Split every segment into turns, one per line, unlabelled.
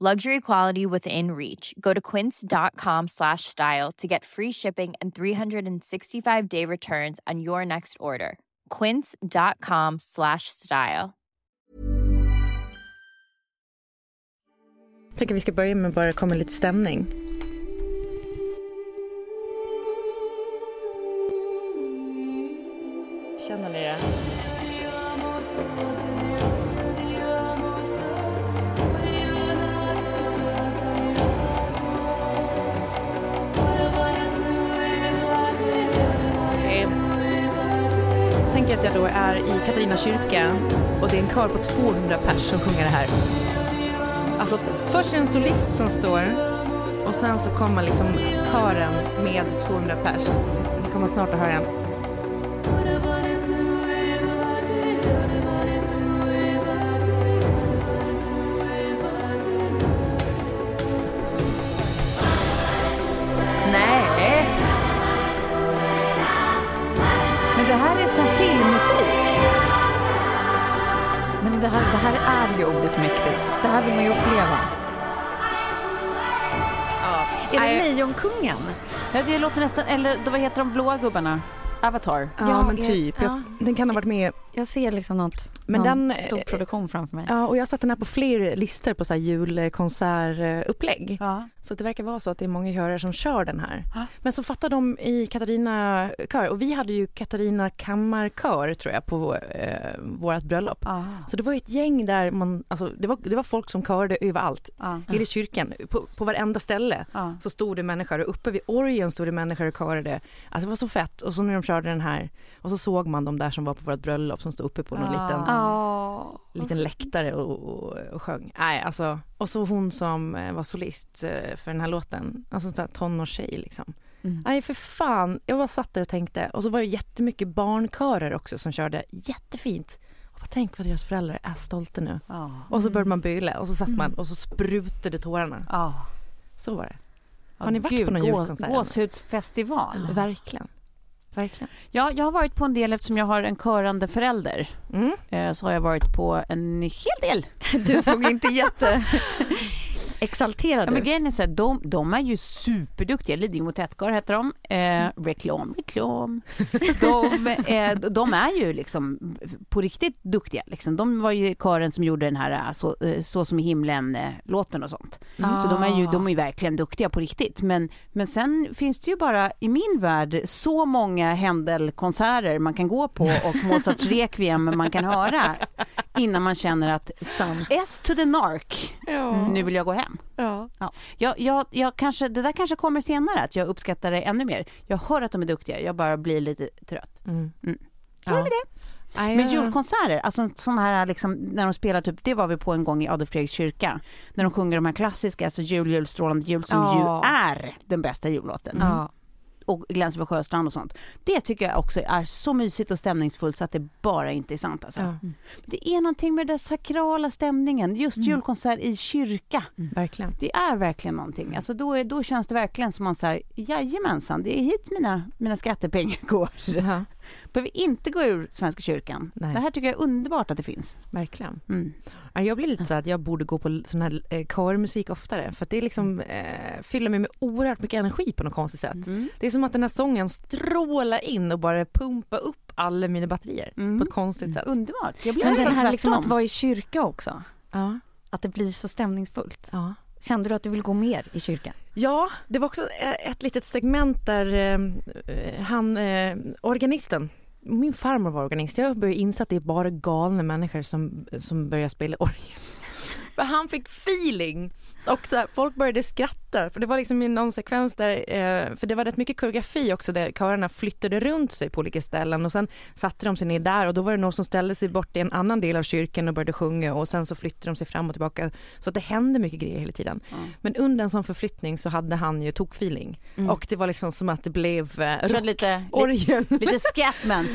Luxury quality within reach. Go to quince.com slash style to get free shipping and 365 day returns on your next order. Quince.com slash style.
Jag tänker vi ska börja med bara komma lite stämning. Känner ni det? Att jag då är i Katarina kyrka och det är en kör på 200 pers som sjunger det här. Alltså först är det en solist som står och sen så kommer liksom kören med 200 pers. Ni kommer snart att höra den.
Det, här, det här är ju oerhört mäktigt. Det här vill man ju uppleva. Är det Lejonkungen?
Ja, det låter nästan, eller då, vad heter de blåa gubbarna? Avatar.
Ja,
Ja,
men
jag-
typ.
ja.
Jag, den kan ha varit med.
Jag ser liksom något,
Men
någon
den,
stor produktion framför mig.
Ja, och jag har satt den här på fler listor på så här julkonsertupplägg.
Ja.
Så det verkar vara så att det är många körer som kör den här.
Ja.
Men så fattar de i Katarina kör och vi hade ju Katarina kammarkör tror jag på eh, vårt bröllop.
Ah.
Så det var ju ett gäng där man, alltså det var, det var folk som körde överallt.
Ah.
Hela kyrkan, på, på varenda ställe
Ah.
så stod det människor och uppe vid orgen stod det människor och körade. Alltså det var så fett och så när de körde den här och så såg man de där som var på vårt bröllop som stod uppe på någon
Ah.
liten
Ja.
Liten läktare och, och, och sjöng. Nej, alltså, och så hon som eh, var solist eh, för den här låten, alltså sån där tonårstjej liksom.
Mm.
Nej för fan, jag bara satt där och tänkte och så var det jättemycket barnkörer också som körde jättefint. Och bara, tänk vad deras föräldrar är stolta nu.
Ah.
Och så började man böla och så satt
Mm.
man och så sprutade tårarna.
Ah.
Så var det. Har ni varit på någon julkonsert?
Gåshudsfestival.
Verkligen. Verkligen.
Ja, jag har varit på en del eftersom jag har en körande förälder.
Mm.
Eh, så har jag varit på en hel del.
Du såg inte jätte exalterad
Ja, men
ut.
grejen är så här, de, de är ju superduktiga. Lidingö Motettkör heter de. Eh, reklam, reklam. De, eh, de är ju liksom på riktigt duktiga. Liksom. De var ju kören som gjorde den här eh, Så, eh, så som i himlen-låten och sånt.
Ah.
Så de är ju de är ju verkligen duktiga på riktigt. Men, men sen finns det ju bara i min värld så många Händel-konserter man kan gå på och Mozarts Requiem man kan höra innan man känner att S to the nark, nu vill jag gå hem.
Ja.
Ja. Jag, jag, jag kanske, det där kanske kommer senare, att jag uppskattar det ännu mer. Jag hör att de är duktiga, jag bara blir lite trött.
Mm.
Mm.
Ja.
Det Men
jag-
julkonserter, alltså sådana här liksom, när de spelar typ, det var vi på en gång i Adolf Fredriks kyrka. När de sjunger de här klassiska, alltså jul, jul, strålande jul, som
Ja.
ju är den bästa jullåten.
Ja.
Och glänser på Sjöstrand och sånt. Det tycker jag också är så mysigt och stämningsfullt så att det bara inte är sant alltså.
Ja,
Det är någonting med den där sakrala stämningen, just
Mm.
julkonsert i kyrka.
verkligen.
Det är verkligen
Mm.
någonting. Alltså då, är, då känns det verkligen som man säger, jajamensan, det är hit mina, mina skattepengar går.
Ja,
Behöver inte gå ur Svenska kyrkan.
Nej.
Det här tycker jag är underbart att det finns.
verkligen.
Mm.
Ja, Jag blir lite så att jag borde gå på sån här eh, körmusik oftare för att det liksom eh, fyller mig med oerhört mycket energi på något konstigt sätt.
Mm.
Det är som att den här sången strålar in och bara pumpar upp alla mina batterier
Mm.
på ett konstigt sätt.
Underbart. Jag blir
Men den här liksom att vara i kyrka också.
Ja,
Att det blir så stämningsfullt.
ja.
Kände du att du vill gå mer i kyrkan?
Ja, det var också eh, ett litet segment där eh, han, eh, organisten, min farmor var organist, jag började inse att det är bara galna människor som, som börjar spela orgel. För han fick feeling. Och så här, folk började skratta. För det var liksom i någon sekvens där, eh, för det var rätt mycket koreografi också där körerna flyttade runt sig på olika ställen. Och sen satte de sig ner där och då var det någon som ställde sig bort i en annan del av kyrkan och började sjunga och sen så flyttade de sig fram och tillbaka. Så att det hände mycket grejer hela tiden. Men under en sån förflyttning så hade han ju tokfeeling och det var liksom som att det blev eh,
Körde lite, lite, lite Scatman.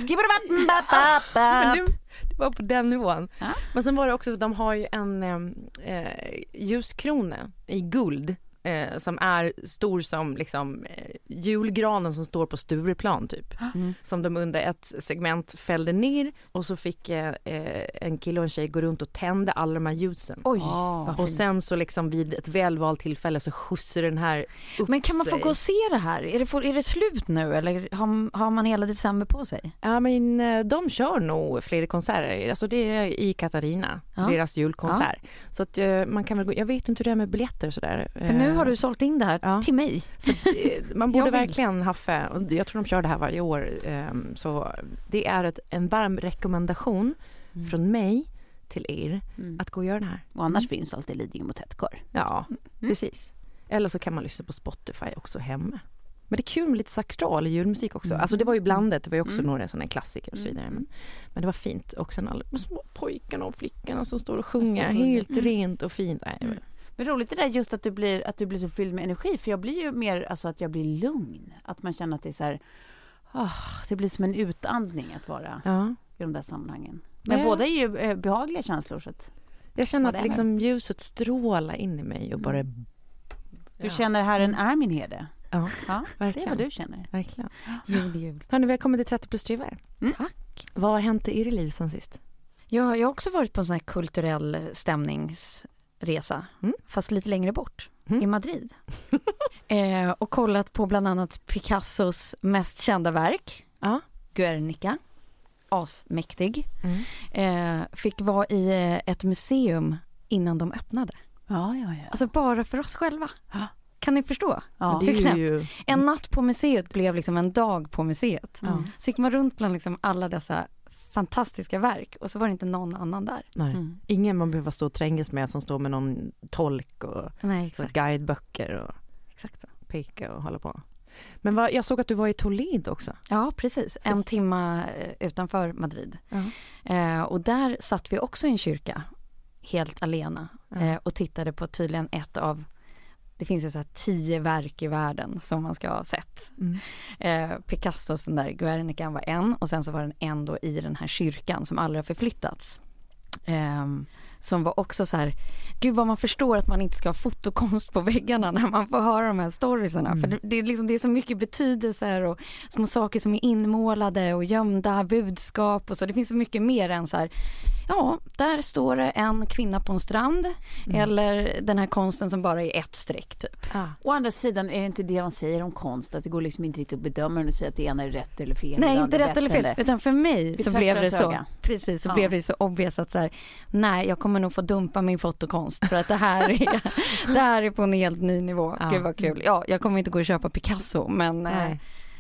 Det var på den nivån.
Ja.
Men sen var det också, de har ju en eh, eh, ljuskrona i guld eh, som är stor som liksom eh, julgranen som står på Stureplan typ.
Mm.
Som de under ett segment fällde ner och så fick eh, eh, en kille och en tjej gå runt och tända alla de här ljusen.
Oj,
Ja.
vad
Och sen så liksom vid ett välvalt tillfälle så skjutsar den här upp
Men kan man få
sig.
gå och se det här? Är det, är det slut nu eller har, har man hela december på sig?
Ja men eh, de kör nog fler konserter, alltså det är i Katarina,
Ja.
deras julkonsert. Så att eh, man kan väl gå, jag vet inte hur det är med biljetter och sådär.
För nu har du sålt in det här
ja.
till mig.
Eh, Man borde verkligen haffa, och jag tror de kör det här varje år, ehm, så det är ett, en varm rekommendation från mig till er
Mm.
att gå och göra det här.
Och annars finns alltid Lidingö Motettkör.
Ja, precis. Eller så kan man lyssna på Spotify också hemma. Men det är kul med lite sakral julmusik också. Alltså det var ju blandat, det var ju också
Mm.
några sådana klassiker och så vidare. Men, men det var fint. Och sen alla de små pojkarna och flickorna som står och sjunger
Alltså,
helt rent och fint. Nej,
Men roligt det där just att du blir, att du blir så fylld med energi. För jag blir ju mer, alltså att jag blir lugn. Att man känner att det är så här, ah, det blir som en utandning att vara
Ja.
i de där sammanhangen. Men
Ja.
båda är ju eh, behagliga känslor. Så att
Jag känner att liksom ljuset strålar in i mig och bara...
du känner Herren är min herde.
Ja,
Ja, det är
verkligen.
vad du känner.
verkligen.
Jul, jul.
Hörni, välkommen till 30 plus triver.
Mm.
Tack.
Vad har hänt i er liv sen sist?
Jag, jag har också varit på en sån här kulturell stämningsresa,
Mm.
fast lite längre bort,
Mm.
i Madrid. eh, och kollat på bland annat Picassos mest kända verk,
Ja.
Guernica. Asmäktig.
Mm.
Eh, fick vara i eh, ett museum innan de öppnade.
Ja, ja, ja.
Alltså bara för oss själva.
Ja.
Kan ni förstå?
ja.
hur knäppt?
ju...
En natt på museet blev liksom en dag på museet.
Ja.
Så gick man runt bland liksom alla dessa fantastiska verk och så var det inte någon annan där.
Nej.
Mm.
Ingen man behöver stå och trängas med som står med någon tolk och
Nej, exakt.
guideböcker och
exakt så.
peka och hålla på. Men vad, jag såg att du var i Toledo också.
Ja, precis. En timma eh, utanför Madrid.
Ja.
Eh, och där satt vi också i en kyrka, helt alena,
Ja.
eh, och tittade på tydligen ett av det finns ju så här tio verk i världen som man ska ha sett.
Mm.
Eh, Picassos den där Guernica var en och sen så var den en då i den här kyrkan som aldrig har förflyttats. Ehm, som var också så här, gud vad man förstår att man inte ska ha fotokonst på väggarna när man får höra de här storiesarna.
Mm.
För det, det, är liksom, det är så mycket betydelser och små saker som är inmålade och gömda budskap och så. Det finns så mycket mer än så här, ja, där står det en kvinna på en strand
Mm.
eller den här konsten som bara är ett streck typ.
Ah.
Å andra sidan är det inte det man säger om konst, att det går liksom inte riktigt att bedöma och säga att det ena är rätt eller fel.
Nej, inte rätt eller fel. Utan för mig så blev det så.
öga.
Precis, så
Ja.
blev det så obvious att så här, nej, jag kommer nog få dumpa min fotokonst för att det här är, det här är på en helt ny nivå.
Ja.
Gud vad kul. Ja, jag kommer inte gå och köpa Picasso, men eh,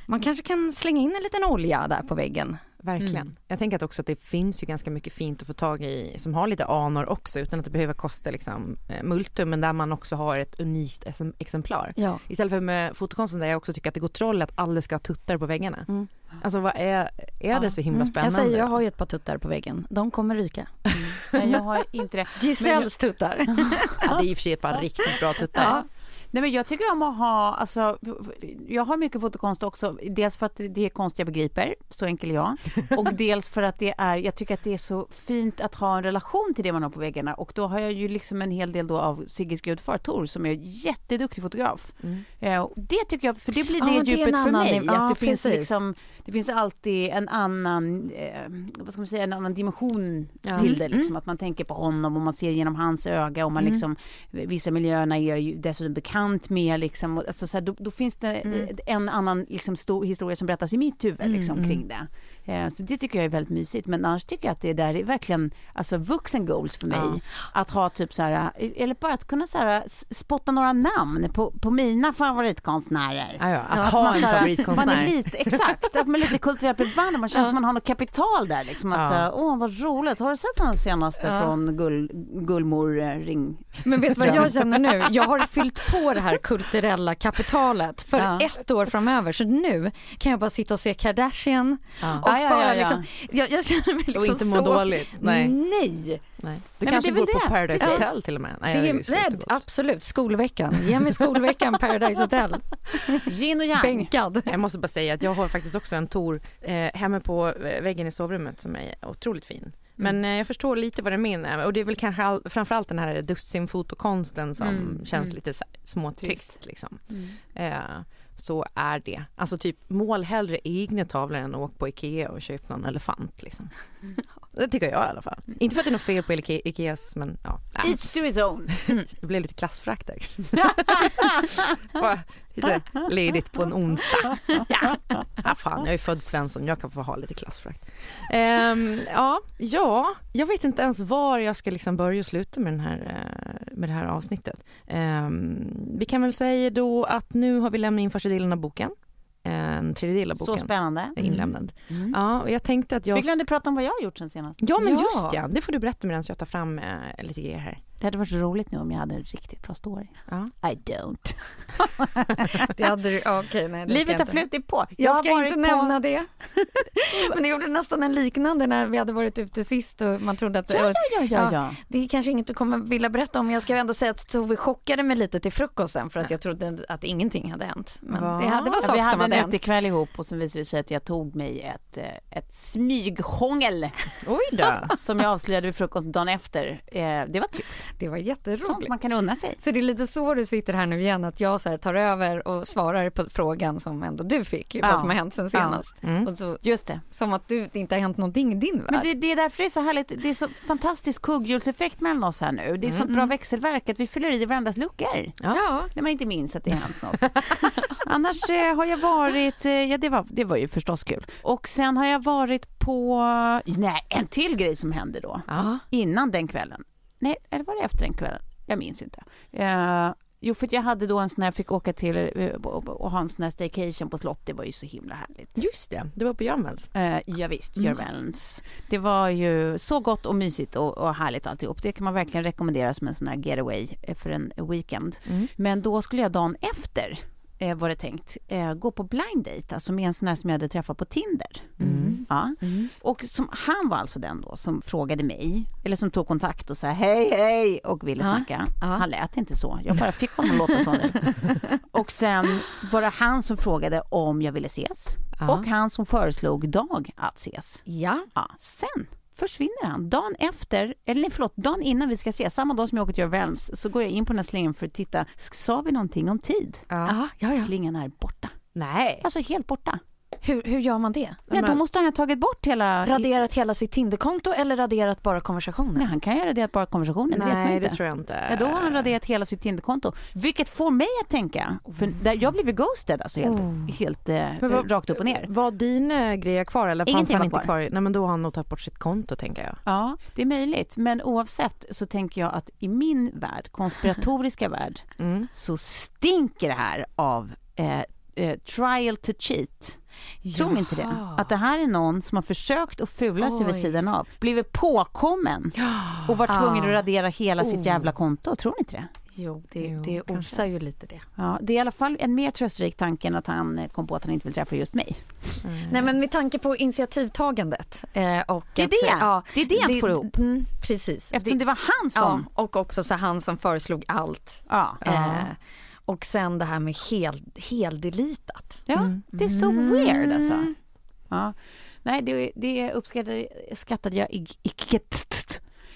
man kanske kan slänga in en liten olja där på väggen.
Verkligen.
Mm.
Jag tänker att också att det finns ju ganska mycket fint att få tag i som har lite anor också utan att det behöver kosta liksom eh, multum men där man också har ett unikt ex- exemplar.
Ja.
Istället för med fotokonsten där jag också tycker att det går troll att alla ska ha tuttar på väggarna.
Mm.
Alltså vad är, är det så himla
Mm.
spännande?
Jag säger, jag har ju ett par tuttar på väggen. De kommer ryka.
Nej, jag har inte det.
Giselles tuttar.
ja, det är i och för sig ett par riktigt bra tuttar.
Ja.
Nej, men jag tycker om att ha, alltså, jag har mycket fotokonst också. Dels för att det är konst jag begriper, så enkel är jag. Och dels för att det är, jag tycker att det är så fint att ha en relation till det man har på väggarna. Och då har jag ju liksom en hel del då av Sigges gudfar Tor som är jätteduktig fotograf.
Mm.
Eh, det tycker jag, för det blir
Ja,
det
det en
djupet för
annan
mig. att
ja,
det finns
precis.
liksom, det finns alltid en annan, eh, vad ska man säga, en annan dimension
Ja.
till det. Liksom.
Mm.
Att man tänker på honom och man ser genom hans öga och man liksom, vissa miljöerna är jag ju dessutom bekant med liksom. Alltså, så här, då, då finns det
Mm.
en annan liksom, stor historia som berättas i mitt huvud liksom, kring det. Eh, så det tycker jag är väldigt mysigt. Men annars tycker jag att det där är verkligen alltså, vuxen goals för mig.
Ja.
Att ha typ så här, eller bara att kunna så här, spotta några namn på, på mina favoritkonstnärer.
Ja, ja, att
Att
ha
man
en
så här-
favoritkonstnär.
Man är lite, exakt, att man är lite kulturellt bevandrad. Man känner som man har något kapital där. Liksom, att så här, åh vad roligt, har du sett den senaste från Gull, Gullmor eh, Ring?
Men vet du vad jag känner nu? Jag har fyllt på det här kulturella kapitalet för
Ja.
ett år framöver. Så nu kan jag bara sitta och se Kardashian
Ja.
och
Ja, ja,
bara
ja, ja.
liksom, jag, jag känner mig liksom
Och inte må
så...
dåligt. Nej.
Nej.
Nej. Du
men
kanske
det
går
väl
på
det.
Paradise
Precis.
Hotel till och med. Nej,
Det
det
är, nej, absolut, skolveckan. Ge mig skolveckan, Paradise Hotel.
Yin och yang.
Bänkad.
Jag måste bara säga att jag har faktiskt också en Tor eh, hemma på eh, väggen i sovrummet som är otroligt fin. Men eh, jag förstår lite vad du menar och det är väl kanske all, framförallt den här dussinfotokonsten som
Mm,
känns
mm.
lite småtrist
Trist.
liksom.
Mm.
Eh, så är det. Alltså typ mål hellre egna tavlor än åk på Ikea och köp någon elefant liksom. Det tycker jag i alla fall. Inte för att det är något fel på Ike- Ikeas men ja.
Each to his own.
det blev lite klassfrakt där. Lite ledigt på en onsdag. Ja, ah, fan jag är född Svensson, jag kan få ha lite klassfrakt. Ehm, ja, ja, jag vet inte ens var jag ska liksom börja och sluta med, den här, eh, med det här avsnittet. Ehm, vi kan väl säga då att nu har vi lämnat in första delen av boken. En tredjedel av
Så
boken
spännande.
är inlämnad.
Mm.
Ja, och jag tänkte att jag...
Vi glömde prata om vad jag har gjort sen senast.
Ja men
Ja.
just ja, det får du berätta medan jag tar fram eh, lite grejer här.
Det hade varit så roligt nu om jag hade en riktigt bra story.
Ja.
I don't.
Det hade du, okej, nej, det
Livet
jag
har flutit på.
Jag
har
ska inte
på-
nämna det. Men det gjorde nästan en liknande när vi hade varit ute sist och man trodde att
Ja, ja, ja, ja. ja.
det är kanske inget du kommer vilja berätta om jag ska ändå säga att Tove chockade mig lite till frukosten för att jag trodde att ingenting hade hänt. Men
Va?
det, hade- det var saker
vi
som
hade
hade
en
hänt.
utekväll ihop och sen visade det sig att jag tog mig ett, eh, ett smyghångel
Oj då.
som jag avslöjade vid frukost dagen efter. Eh, Det var kul.
Det var
Sånt
jätteroligt.
man kan unna sig.
Så det är lite så du sitter här nu igen, att jag så tar över och svarar på frågan som ändå du fick,
Ja.
vad som har hänt sen
Ja.
senast.
Mm.
Och så,
Just det.
som att du, det inte har hänt någonting i din värld.
Men det, det är därför det är så härligt. Det är så fantastisk kugghjulseffekt mellan oss här nu. Det är så bra växelverk att vi fyller i varandras luckor.
ja.
När man inte minns att det har hänt något. Annars eh, har jag varit, eh, ja det var, det var ju förstås kul. Och sen har jag varit på, nej en till grej som hände då.
Ja.
Innan den kvällen. Nej, eller var det efter den kvällen? Jag minns inte. Eh, jo, för att jag hade då en sån här, jag fick åka till eh, och, ha en sån här staycation på slott. Det var ju så himla härligt.
Just det, det var på Görnvells.
Uh, ja, visst,
Mm.
Görvälns. Det var ju så gott och mysigt och, och härligt alltihop. Det kan man verkligen rekommendera som en sån här getaway eh, för en weekend.
Mm.
Men då skulle jag dagen efter, eh, var det tänkt, eh, gå på blind date, alltså med en sån här som jag hade träffat på Tinder.
Mm.
Ja. Och som, han var alltså den då som frågade mig, eller som tog kontakt och sa hej hej och ville
Ja.
snacka.
Ja.
Han lät inte så, jag bara fick honom att låta så nu. Och sen var det han som frågade om jag ville ses
Ja.
och han som föreslog dag att ses.
ja.
Ja, sen försvinner han. Dagen efter, eller förlåt, dagen innan vi ska ses, samma dag som jag åker till Görvälns, så går jag in på den här slingan för att titta, sa vi någonting om tid?
Ja.
Ja, ja, ja.
Slingan är borta.
Nej.
Alltså helt borta.
Hur, hur gör man det?
Ja, då
men-
måste han ha tagit bort hela...
Raderat hela sitt Tinderkonto eller raderat bara konversationen?
Nej, han kan göra det bara konversationen, det vet man
Nej,
inte.
det tror jag inte.
Ja, då har han raderat hela sitt Tinderkonto. Vilket får mig att tänka, för där jag blev ghosted alltså helt,
Oh.
helt eh,
vad-
rakt upp och ner.
Var dina grejer kvar eller fanns
Ingenting
han
var
inte kvar? Nej men då har han nog tagit bort sitt konto tänker jag.
Ja, det är möjligt. Men oavsett så tänker jag att i min värld, konspiratoriska värld,
Mm.
så stinker det här av eh, eh, trial to cheat. Tror ni inte det? Att det här är någon som har försökt att fula sig vid
Oj.
sidan av, blivit påkommen och var tvungen
Ah.
att radera hela
Oh.
sitt jävla konto. Tror ni inte det?
Jo, det,
Jo,
det osar ju lite det.
Ja, det är i alla fall en mer trösterik tanke än att han eh, kom på att han inte vill träffa just mig.
Nej men med tanke på initiativtagandet. Eh, och
Det är
att,
det.
Ja,
Det är det inte får ihop.
Mm, precis.
Eftersom det var han
ja,
som...
och också så han som föreslog allt.
Ja.
Eh, Och sen det här med hel, heldelitat.
Ja,
Mm.
det är så weird alltså. Ja. Nej, det, det uppskattade, skattade jag icke.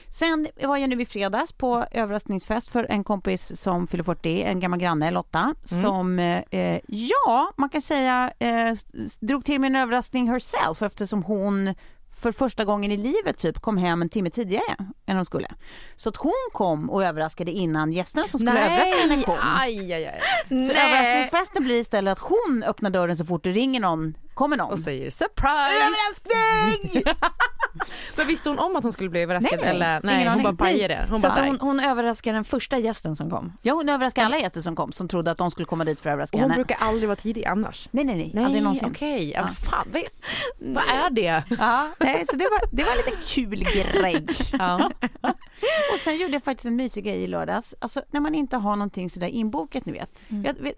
Sen var jag nu i fredags på överraskningsfest för en kompis som fyller 40, en gammal granne, Lotta, som, eh, ja, man kan säga, eh, drog till med en överraskning herself eftersom hon för första gången i livet typ kom hem en timme tidigare än hon skulle. Så att hon kom och överraskade innan gästerna som skulle överraska henne kom.
aj, aj, aj.
Så överraskningsfesten blir istället att hon öppnar dörren så fort det ringer någon, kommer någon.
Och säger surprise!
Överraskning!
Men visste hon om att hon skulle bli överraskad?
Nej, nej.
Eller?
Ingen
Nej, hon
aning.
bara pajade. Hon
Så
bara,
hon, hon överraskar den första gästen som kom.
Ja, hon överraskade alla gäster som kom som trodde att de skulle komma dit för att överraska
hon
henne.
brukar aldrig vara tidig annars.
Nej, nej, nej,
Nej,
aldrig någonsin.
okej. Ja.
Ja.
Fan, vad, vad är det?
Ja, nej, så det var, det var en liten kul grej.
Ja.
Och sen gjorde jag faktiskt en mysig grej i lördags. Alltså när man inte har någonting sådär inbokat, ni vet. Jag vet.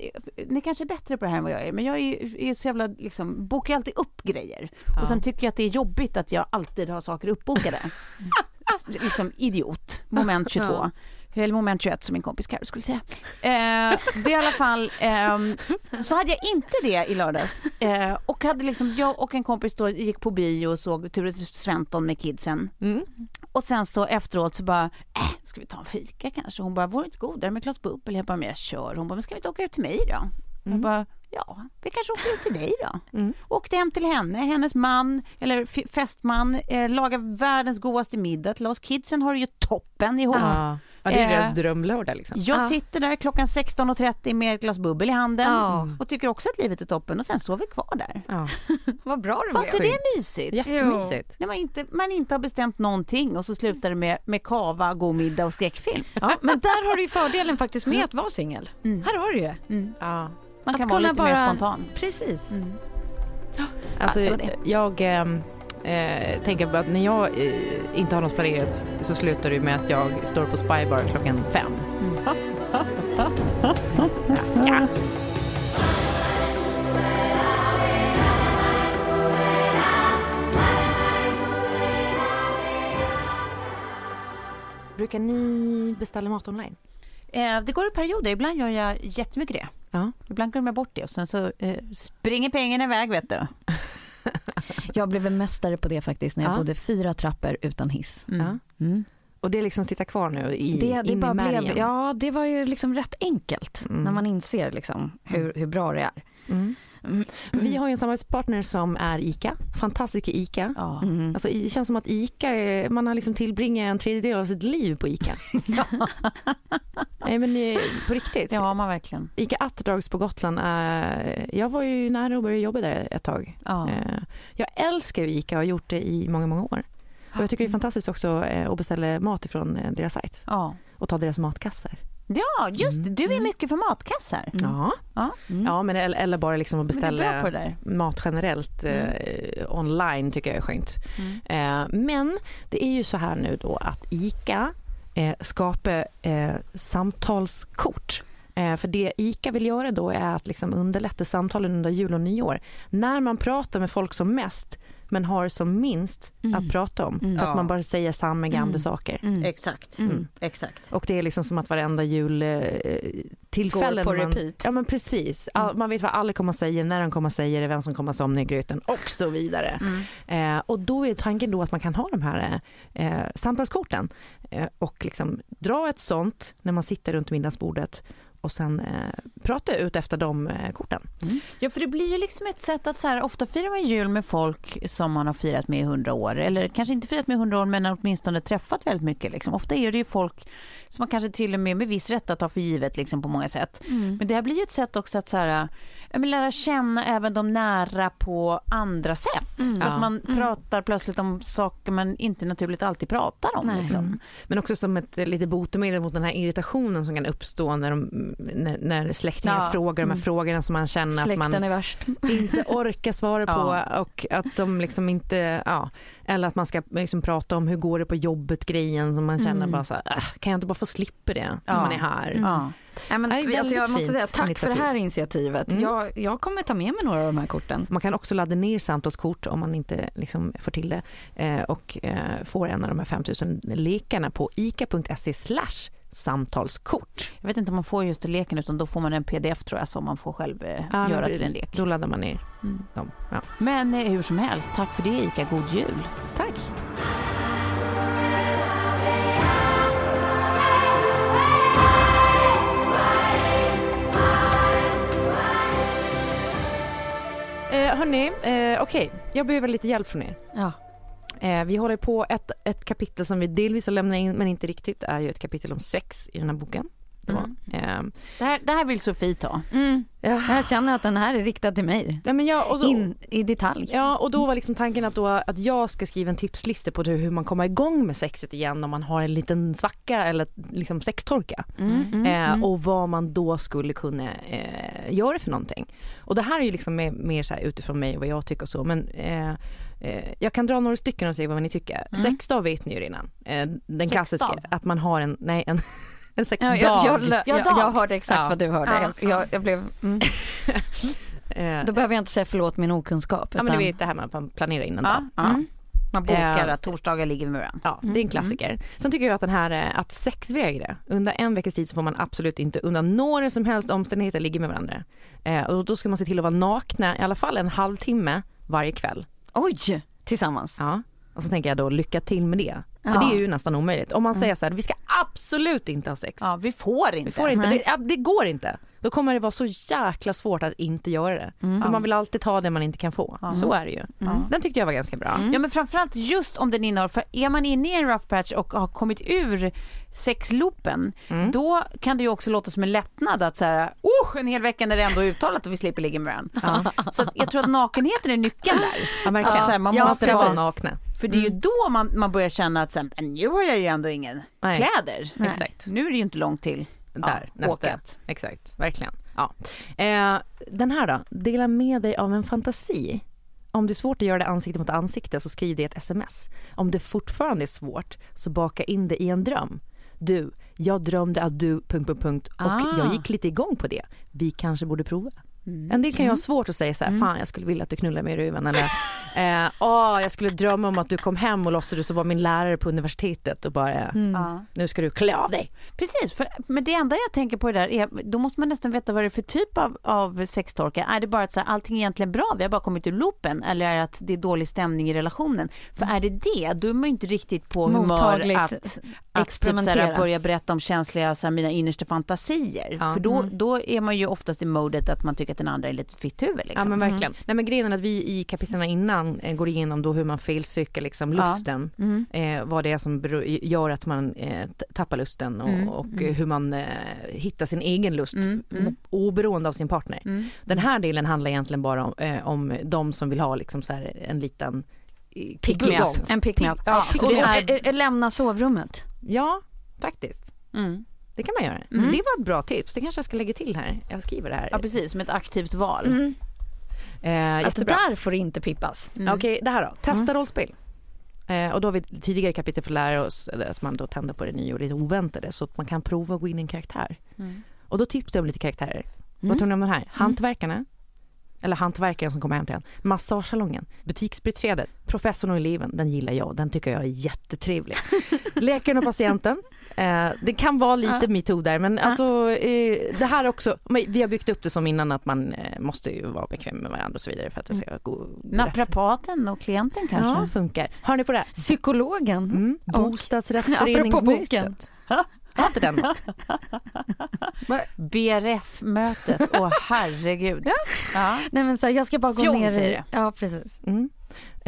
Ni kanske är bättre på det här än vad jag är, men jag är, är så jävla, liksom, bokar alltid upp grejer. Och sen tycker jag att det är jobbigt att jag alltid har saker uppbokade. Liksom idiot, moment 22. Eller moment 21 som min kompis Carro skulle säga. Eh, det är i alla fall, ehm, så hade jag inte det i lördags. Eh, och hade liksom, jag och en kompis då gick på bio och såg Ture Sventon med kidsen.
Mm.
Och sen så efteråt så bara, äh, ska vi ta en fika kanske? Hon bara, vore det inte godare med Klas Bubbel? Jag bara, men jag kör. Hon bara, men ska vi inte åka ut till mig då? Jag bara, ja, vi kanske åker ut till dig då.
Mm.
Åkte hem till henne, hennes man, eller f- festman, eh, lagar världens godaste middag till oss. Kidsen har det ju toppen ihop.
Ja. ja, det är
Eh,
deras drömlördag liksom.
Jag
Ja.
sitter där klockan 16.30 med ett glas bubbel i handen
Ja.
och tycker också att livet är toppen och sen sover vi kvar där.
Ja.
Vad bra det
Var
blev.
inte det mysigt?
Jättemysigt.
När man inte, man inte har bestämt någonting och så slutar det med, med kava, god middag och skräckfilm.
Ja, men där har du ju fördelen faktiskt med att vara singel.
Mm.
Här har du ju.
Ja.
Man
Att
kan vara
kunna
lite mer
bara-
spontan.
Precis.
Alltså,
Ja,
jag ehm, eh, tänker på att när jag eh, inte har något planerat så slutar det med att jag står på Spybar klockan fem. ja. Brukar ni beställa mat online?
Eh, det går i perioder, ibland gör jag jättemycket det.
Ja.
Ibland glömmer jag bort det och sen så eh, springer pengarna iväg vet du.
Jag blev en mästare på det faktiskt när jag
Ja.
bodde fyra trappor utan hiss.
Mm.
Ja.
Mm.
Och det liksom sitter kvar nu i,
Det, det
in
bara
i märgen?
blev, ja det var ju liksom rätt enkelt
Mm.
när man inser liksom hur, hur bra det är.
Mm. Vi har ju en samarbetspartner som är ICA, fantastiska ICA.
Ja.
Mm.
Alltså, det känns som att ICA, är, man har liksom tillbringat en tredjedel av sitt liv på ICA. Nej men eh, på riktigt.
Det har man verkligen.
ICA Atterdags på Gotland, är, jag var ju nära att börja jobba där ett tag.
Ja.
Eh, Jag älskar ICA och har gjort det i många, många år. Och jag tycker det är fantastiskt också eh, att beställa mat ifrån eh, deras sajt
Ja.
och ta deras matkassar.
Ja, just det. Du är mycket för matkassar.
Ja.
Ja.
ja, men eller, eller bara liksom att beställa mat generellt eh, online tycker jag är skönt.
Mm.
Eh, men det är ju så här nu då att ICA eh, skapar eh, samtalskort. Eh, för det ICA vill göra då är att liksom underlätta samtalen under jul och nyår. När man pratar med folk som mest men har som minst att prata om. För
Ja.
att man bara säger samma gamla saker.
Mm.
Exakt.
Mm.
Exakt.
Och det är liksom som att varenda jul eh,
Går på
man,
repeat.
Ja men precis. All, man vet vad alla kommer att säga, när de kommer att säga det, vem som kommer att somna i gryten och så vidare. Eh, och då är tanken då att man kan ha de här eh, samtalskorten eh, och liksom dra ett sånt när man sitter runt middagsbordet och sen eh, prata ut efter de eh, korten.
Ja, för det blir ju liksom ett sätt att så här, ofta firar man jul med folk som man har firat med i hundra år. Eller kanske inte firat med i hundra år, men åtminstone träffat väldigt mycket. Liksom. Ofta är det ju folk som man kanske till och med med viss rätt att ta för givet liksom, på många sätt. Men det här blir ju ett sätt också att så här, lära känna även de nära på andra sätt. För
Ja.
att man pratar plötsligt om saker man inte naturligt alltid pratar om. Liksom.
Men också som ett eh, lite botemedel mot den här irritationen som kan uppstå när, de, när, när släktingar
Ja.
frågar de här frågorna som man känner att
Släkten
man
är värst.
inte orkar svara
Ja.
på och att de liksom inte, ja, eller att man ska liksom prata om hur går det på jobbet grejen som man känner bara så här, äh, kan jag inte bara få slippa det när
Ja.
man är här?
Ja.
Nej, men,
Nej,
alltså jag måste säga tack för det här initiativet.
Mm.
Jag, jag kommer ta med mig några av de här korten.
Man kan också ladda ner samtalskort om man inte liksom får till det eh, och eh, får en av de här 5000 lekarna på ica.se slash samtalskort.
Jag vet inte om man får just leken utan då får man en pdf tror jag som man får själv eh,
Ja,
göra till en lek.
Då laddar man ner
Mm.
dem. Ja.
Men eh, hur som helst, tack för det Ika, god jul.
Tack. Eh, hörni, eh, okej, jag behöver lite hjälp från er.
Ja.
Eh, vi håller på ett, ett kapitel som vi delvis har lämnat in men inte riktigt. Är ju ett kapitel om sex i den här boken. Det var. Eh,
Det här, det här vill Sofie ta.
Mm.
ja.
Jag känner att den här är riktad till mig.
Nej, men jag, och så,
In i detalj.
Ja, och då var liksom tanken att, då, att jag ska skriva en tipslista på hur, hur man kommer igång med sexet igen om man har en liten svacka eller liksom sextorka.
Mm, mm,
eh,
mm.
Och vad man då skulle kunna eh, göra för någonting. Och det här är ju liksom mer, mer så här utifrån mig och vad jag tycker och så. Men eh, eh, jag kan dra några stycken och se vad ni tycker.
Mm.
Sexdag vet ni ju redan. Eh, den klassiska, att man har en, nej en, en sexdag.
Ja, jag, jag, jag, jag hörde exakt
Ja.
vad du hörde.
Ja.
Jag, blev, mm.
eh,
Då behöver jag inte säga förlåt min okunskap.
ja men du
utan-
vet det här med att man planerar innan
Ja, ja. Man bokar
Eh,
att torsdagar ligger med varandra.
Ja, det är en klassiker. Sen tycker jag att den här eh, att sexvägre, under en veckas tid så får man absolut inte under några som helst omständigheter ligga med varandra. Och då ska man se till att vara nakna i alla fall en halvtimme varje kväll.
Oj, tillsammans.
Ja. Och så tänker jag då lycka till med det. För
Ja.
det är ju nästan omöjligt. Om man säger så här, vi ska absolut inte ha sex.
Ja, vi får inte.
Vi får inte, det, det går inte. Då kommer det vara så jäkla svårt att inte göra det. För man vill alltid ta det man inte kan få. Så är det ju. Den tyckte jag var ganska bra.
Ja men framförallt just om den innehåller, för är man inne i en rough patch och har kommit ur sexloopen,
Mm.
då kan det ju också låta som en lättnad att så här, oh, en hel vecka när det ändå är uttalat att vi slipper ligga med varandra. Så att jag tror att nakenheten är nyckeln där.
Ja, verkligen.
Så här, man
Ja,
måste
Måste vara nakna.
för det är ju då man, man börjar känna att så här, "Men nu har jag ju ändå ingen
Nej.
kläder.
Nej.
Exakt.
Nu är det ju inte långt till
Där,
ja,
nästa.
åket.
Exakt, verkligen. Ja. Eh, den här då, dela med dig av en fantasi. Om det är svårt att göra det ansikte mot ansikte så skriv det i ett sms. Om det fortfarande är svårt så baka in det i en dröm. Du, jag drömde att du... Punkt, punkt, punkt, och
Ah.
jag gick lite igång på det. Vi kanske borde prova.
Mm.
En del kan ju ha svårt att säga så här, fan jag skulle vilja att du knullar mig i ruven eller eh, åh, jag skulle drömma om att du kom hem och låtsades vara min lärare på universitetet och bara
Ja.
nu ska du klä av dig.
Precis, för, men det enda jag tänker på det där är, då måste man nästan veta vad det är för typ av, av sextorka. Är det bara att så här, allting är egentligen bra, vi har bara kommit ur loopen, eller är det att det är dålig stämning i relationen? För är det det, då är man ju inte riktigt på humör att, att typ, så
experimentera.
här, börja berätta om känsliga, så här, mina innersta fantasier.
Ja.
För då, då är man ju oftast i modet att man tycker att den andra är lite fitt huvud. Liksom.
Ja men verkligen. Nej men grejen är att vi i kapitlen innan eh, går igenom då hur man felsöker liksom
Ja.
lusten.
Mm.
Eh, vad det är som beror, gör att man eh, tappar lusten och,
Mm,
och eh, hur man eh, hittar sin egen lust
Mm, mm.
oberoende av sin partner.
Mm.
Den här delen handlar egentligen bara om, eh, om de som vill ha liksom så här en liten eh,
Pick me up. En pick me up.
Ja, så
Och,
det
och,
är,
lämna sovrummet.
ja faktiskt.
Mm.
Det kan man göra.
Mm.
Det var ett bra tips. Det kanske jag ska lägga till här. Jag skriver det här.
Ja precis, som ett aktivt val.
Mm.
Eh,
Att
jättebra.
där får det inte pippas.
Mm.
Okej, det här då. Testa rollspel. Eh, och då har vi tidigare kapitel fått lära oss att man då tänder på det nya och det oväntade så att man kan prova att gå in i en karaktär.
Mm.
Och då tipsar jag om lite karaktärer.
Mm.
Vad tror ni om den här? Hantverkarna. Eller hantverkaren som kommer hem till en. Massagesalongen. Butiksbiträdet. Professorn och eleven. Den gillar jag. Den tycker jag är jättetrevlig. Läkaren och patienten. Eh, det kan vara lite metoo där men alltså eh, det här också. Vi har byggt upp det som innan att man eh, måste ju vara bekväm med varandra och så vidare för att det ska gå.
Naprapaten och klienten kanske?
Ja, funkar. Hör ni på det?
Psykologen.
Mm. Bostadsrättsföreningsmötet. Har inte den?
BRF-mötet, åh herregud. Ja.
Nej men så här, jag ska bara gå
Fjong,
ner
säger
i...
det.
Ja precis.
Mm.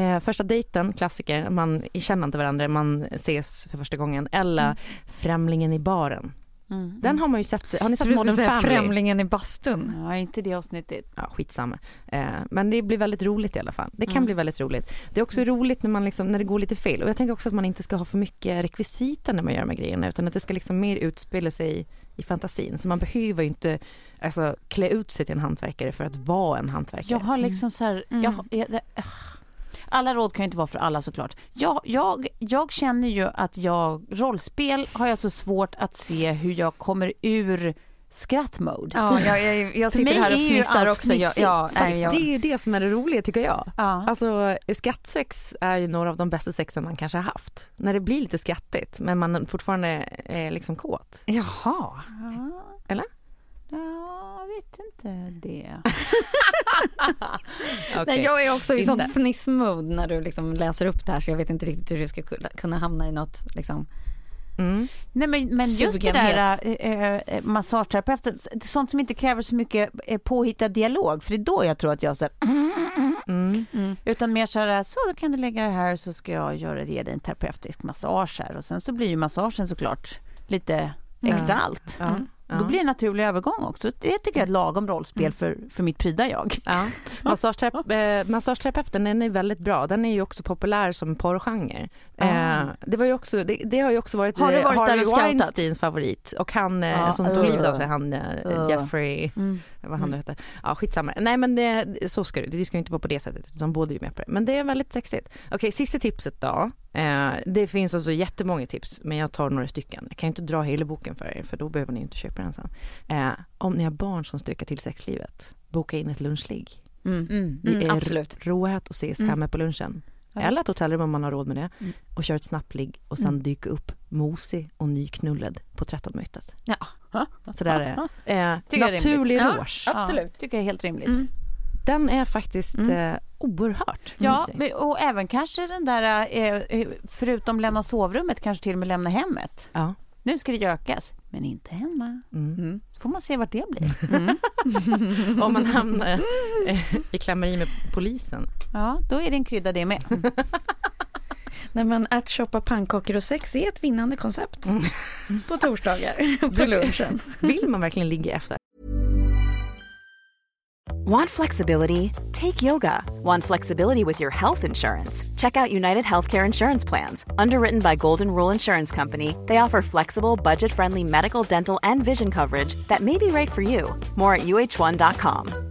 Eh, första dejten, klassiker, man känner inte varandra, man ses för första gången. Eller Främlingen i baren.
Mm.
Den har man ju sett, har ni sett Modern
säga
Family?
Främlingen i bastun.
Ja, inte det avsnittet.
Ja, skitsamma. Eh, men det blir väldigt roligt i alla fall. Det kan
Mm.
bli väldigt roligt. Det är också roligt när, man liksom, när det går lite fel. Och jag tänker också att man inte ska ha för mycket rekvisita när man gör de här grejerna. Utan att det ska liksom mer utspela sig i fantasin. Så man behöver ju inte alltså, klä ut sig till en hantverkare för att vara en hantverkare.
Jag har liksom så här,
Mm.
jag, jag, det, ah. Alla råd kan ju inte vara för alla såklart. Jag, jag, jag känner ju att jag, rollspel har jag så svårt att se hur jag kommer ur skrattmode.
Ja, jag, jag, jag sitter här och fnissar också. Jag, ja, nej, jag,
det är ju det som är det roliga tycker jag.
Ja.
Alltså skattsex är ju några av de bästa sexen man kanske har haft. När det blir lite skrattigt men man fortfarande är liksom kåt.
Jaha.
Ja.
Eller?
Ja, jag vet inte det.
Nej, jag är också i
Inte.
sånt fnissmode när du liksom läser upp det här så jag vet inte riktigt hur du ska kunna- hamna i något liksom.
Mm.
Nej men, men just det där äh, massageterapeuten, sånt som inte kräver så mycket eh, påhittad dialog, för det är då jag tror att jag så här,
Mm.
utan mer så här, så då kan du lägga det här så ska jag göra ge dig en terapeutisk massage här och sen så blir ju massagen såklart lite extra allt.
Ja.
Mm.
Då blir det en naturlig övergång också. Det tycker jag är ett lagom rollspel för, för mitt pryda jag.
Ja. Massageterape- eh, massageterapeuten den är väldigt bra. Den är ju också populär som porrgenre. Eh, det, var ju också, det, det har ju också varit,
Har
eh,
varit där
Harvey? Weinsteins favorit. Och han eh, som tog livet av sig, han eh,
Uh.
Jeffrey,
Mm.
Vad han nu heter. Ja skitsamma. Nej men det, så ska det, det ska ju inte vara på det sättet utan båda är ju med på det. Men det är väldigt sexigt. Okej sista tipset då. Eh, det finns alltså jättemånga tips men jag tar några stycken. Jag kan ju inte dra hela boken för er för då behöver ni inte köpa den sen. Eh, om ni har barn som stökar till sexlivet, boka in ett lunchligg.
Mm.
Mm.
Det
Mm,
är
absolut.
råhet att ses
Mm.
hemma på lunchen.
Ja,
Eller ett hotellrum om man har råd med det.
Mm.
Och kör ett snabbt ligg och sen
Mm.
dyka upp mosig och nyknullad på 13 mötet.
Ja.
Så där är. Eh,
jag
naturlig
rimligt.
rouge.
Ja. Absolut.
Tycker jag är helt rimligt.
Mm.
Den är faktiskt
Mm.
eh, oerhört
Ja,
mysig.
och även kanske den där, eh, förutom lämna sovrummet, kanske till och med lämna hemmet.
Ja.
Nu ska det gökas, men inte hemma.
Mm.
Mm.
Så får man se vart det blir.
Mm.
Om man hamnar eh, i klammeri med polisen.
Ja, då är det en krydda det med.
Nej men ärtsoppa, pannkakor och sex är ett vinnande koncept.
Mm.
På torsdagar på lunchen.
Vill man verkligen ligga efter?
Want flexibility? Take yoga. Want flexibility with your health insurance? Check out United Healthcare Insurance Plans. Underwritten by Golden Rule Insurance Company, they offer flexible, budget friendly medical, dental, and vision coverage that may be right for you. More at uh1.com.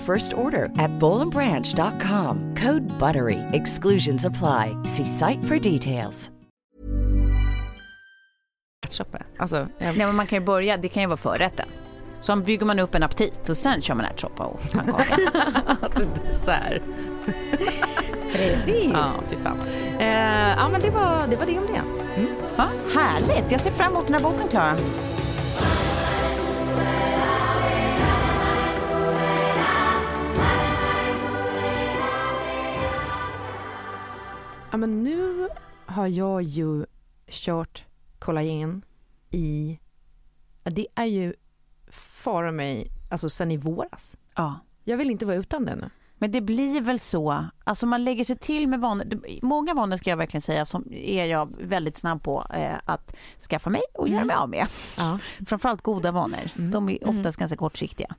first order at bowlandbranch.com. Code BUTTERY. Exclusions apply. See site for details.
Ärtsoppa. Alltså, jag,
Nej, men man kan ju börja, det kan ju vara förrätten. Så bygger man upp en aptit och sen kör man ärtsoppa och pannkaka.
dessert.
Precis.
Ja, fy fan. Eh, ja, men det var, det var det om det. Mm.
ja, härligt, jag ser fram emot den här boken Klara.
Ja, men nu har jag ju kört kollagen i... Det är ju fara mig, alltså sen i våras.
Ja.
Jag vill inte vara utan det nu.
Men det blir väl så, alltså man lägger sig till med vanor. Många vanor ska jag verkligen säga som är jag väldigt snabb på eh, att skaffa mig och göra mig av med.
Ja.
Framförallt goda vanor, de är oftast ganska kortsiktiga.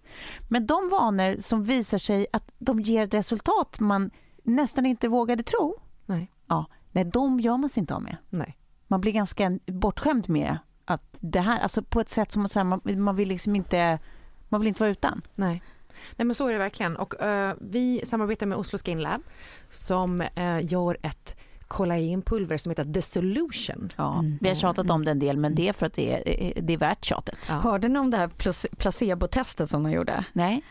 Men de vanor som visar sig att de ger ett resultat man nästan inte vågade tro,
Nej.
Ja, nej, de gör man sig inte av med.
Nej.
Man blir ganska bortskämd med att det här, alltså på ett sätt som man, säger, man, man vill liksom inte, man vill inte vara utan.
Nej. Nej men så är det verkligen och eh, vi samarbetar med Oslo Skin Lab som eh, gör ett kollagenpulver som heter The Solution.
Ja, Vi har tjatat om det en del, men det är för att det är, det är värt tjatet.
Ja.
Hörde ni om det här place- placebo-testet som de gjorde?
Nej.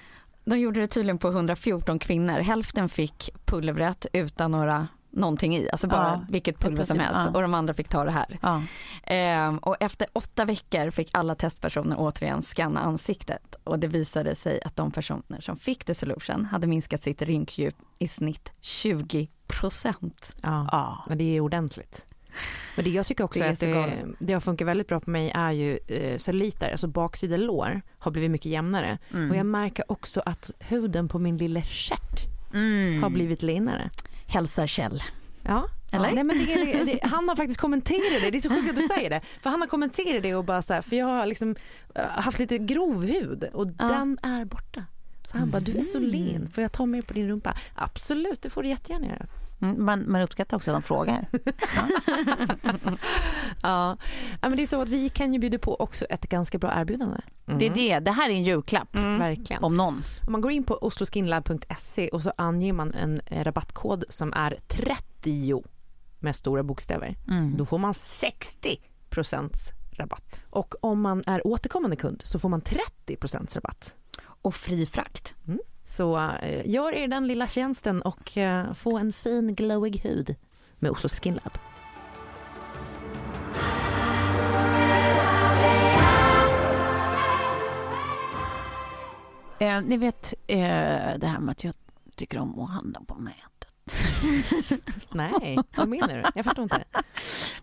De gjorde det tydligen på 114 kvinnor. Hälften fick pulvret utan några någonting i, alltså bara
Ja,
vilket pulver som helst
ja.
och de andra fick ta det här.
Ja.
Ehm, och efter åtta veckor fick alla testpersoner återigen scanna ansiktet och det visade sig att de personer som fick The Solution hade minskat sitt rynkdjup i snitt 20 procent.
Ja.
Ja.
Men det är ordentligt. Men det jag tycker också
Det är
att det,
jättegalet.
det har funkat väldigt bra på mig är ju eh, celluliter, alltså baksida lår har blivit mycket jämnare.
Mm.
Och jag märker också att huden på min lilla stjärt
Mm.
har blivit linare.
Hälsar Kjell.
Ja,
Eller?
Nej, men det, det, det, han har faktiskt kommenterat det, det är så sjukt att du säger det. För han har kommenterat det och bara så här, för jag har liksom eh, haft lite grov hud och
Ja.
den är borta. Så han bara, du är så len, får jag ta mer på din rumpa? Absolut, det får du jättegärna göra.
Mm, Man, man uppskattar också att de frågar.
Ja. ja, men det är så att vi kan ju bjuda på också ett ganska bra erbjudande.
Det är det, det här är en julklapp.
Verkligen.
Om någon.
Om man går in på osloskinlab.se och så anger man en rabattkod som är 30 med stora bokstäver.
Mm.
Då får man 60% rabatt. Och om man är återkommande kund så får man 30% rabatt.
Och fri frakt.
Så eh, gör er den lilla tjänsten och eh, få en fin glowig hud med Oslo Skin Lab.
Eh, ni vet eh, det här med att jag tycker om att handla på nätet.
Nej, vad menar du? Jag förstår inte.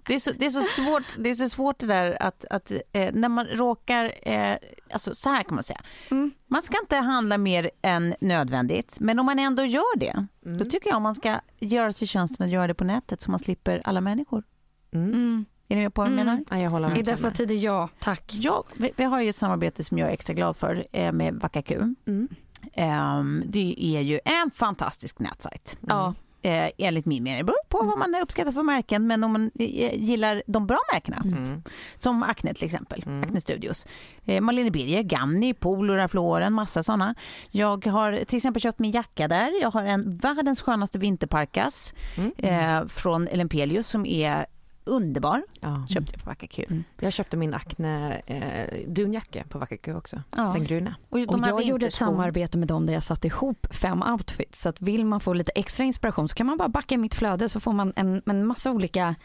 Det är så, det är så, svårt, det är så svårt det där att, att eh, när man råkar, eh, alltså så här kan man säga.
Mm.
Man ska inte handla mer än nödvändigt, men om man ändå gör det, då tycker jag man ska göra sig tjänsten att göra det på nätet så man slipper alla människor.
Mm.
Är ni med på vad jag
Mm.
menar?
Ja, jag håller
I
verkligen
dessa
med.
tider, ja tack.
Ja, vi, vi har ju ett samarbete som jag är extra glad för eh, med Vakaku.
Mm.
Ehm, det är ju en fantastisk nätsajt.
Ja.
Eh, enligt min mening. Det beror på vad man uppskattar för märken, men om man eh, gillar de bra märkena,
Mm.
som Acne till exempel,
Mm.
Acne Studios. Eh, Marlene Birger, Ganni, Polo, Rafloren, massa sådana. Jag har till exempel köpt min jacka där. Jag har en världens skönaste vinterparkas
Mm.
eh, från Elempelius som är underbar.
Ja.
Köpte jag på Vakaku.
Jag köpte min Acne eh, dunjacka på Vakaku också.
Ja.
Den gröna.
Och, de
Och jag gjorde ett samarbete med dem där jag satte ihop fem outfits. Så att vill man få lite extra inspiration så kan man bara backa i mitt flöde så får man en, en massa olika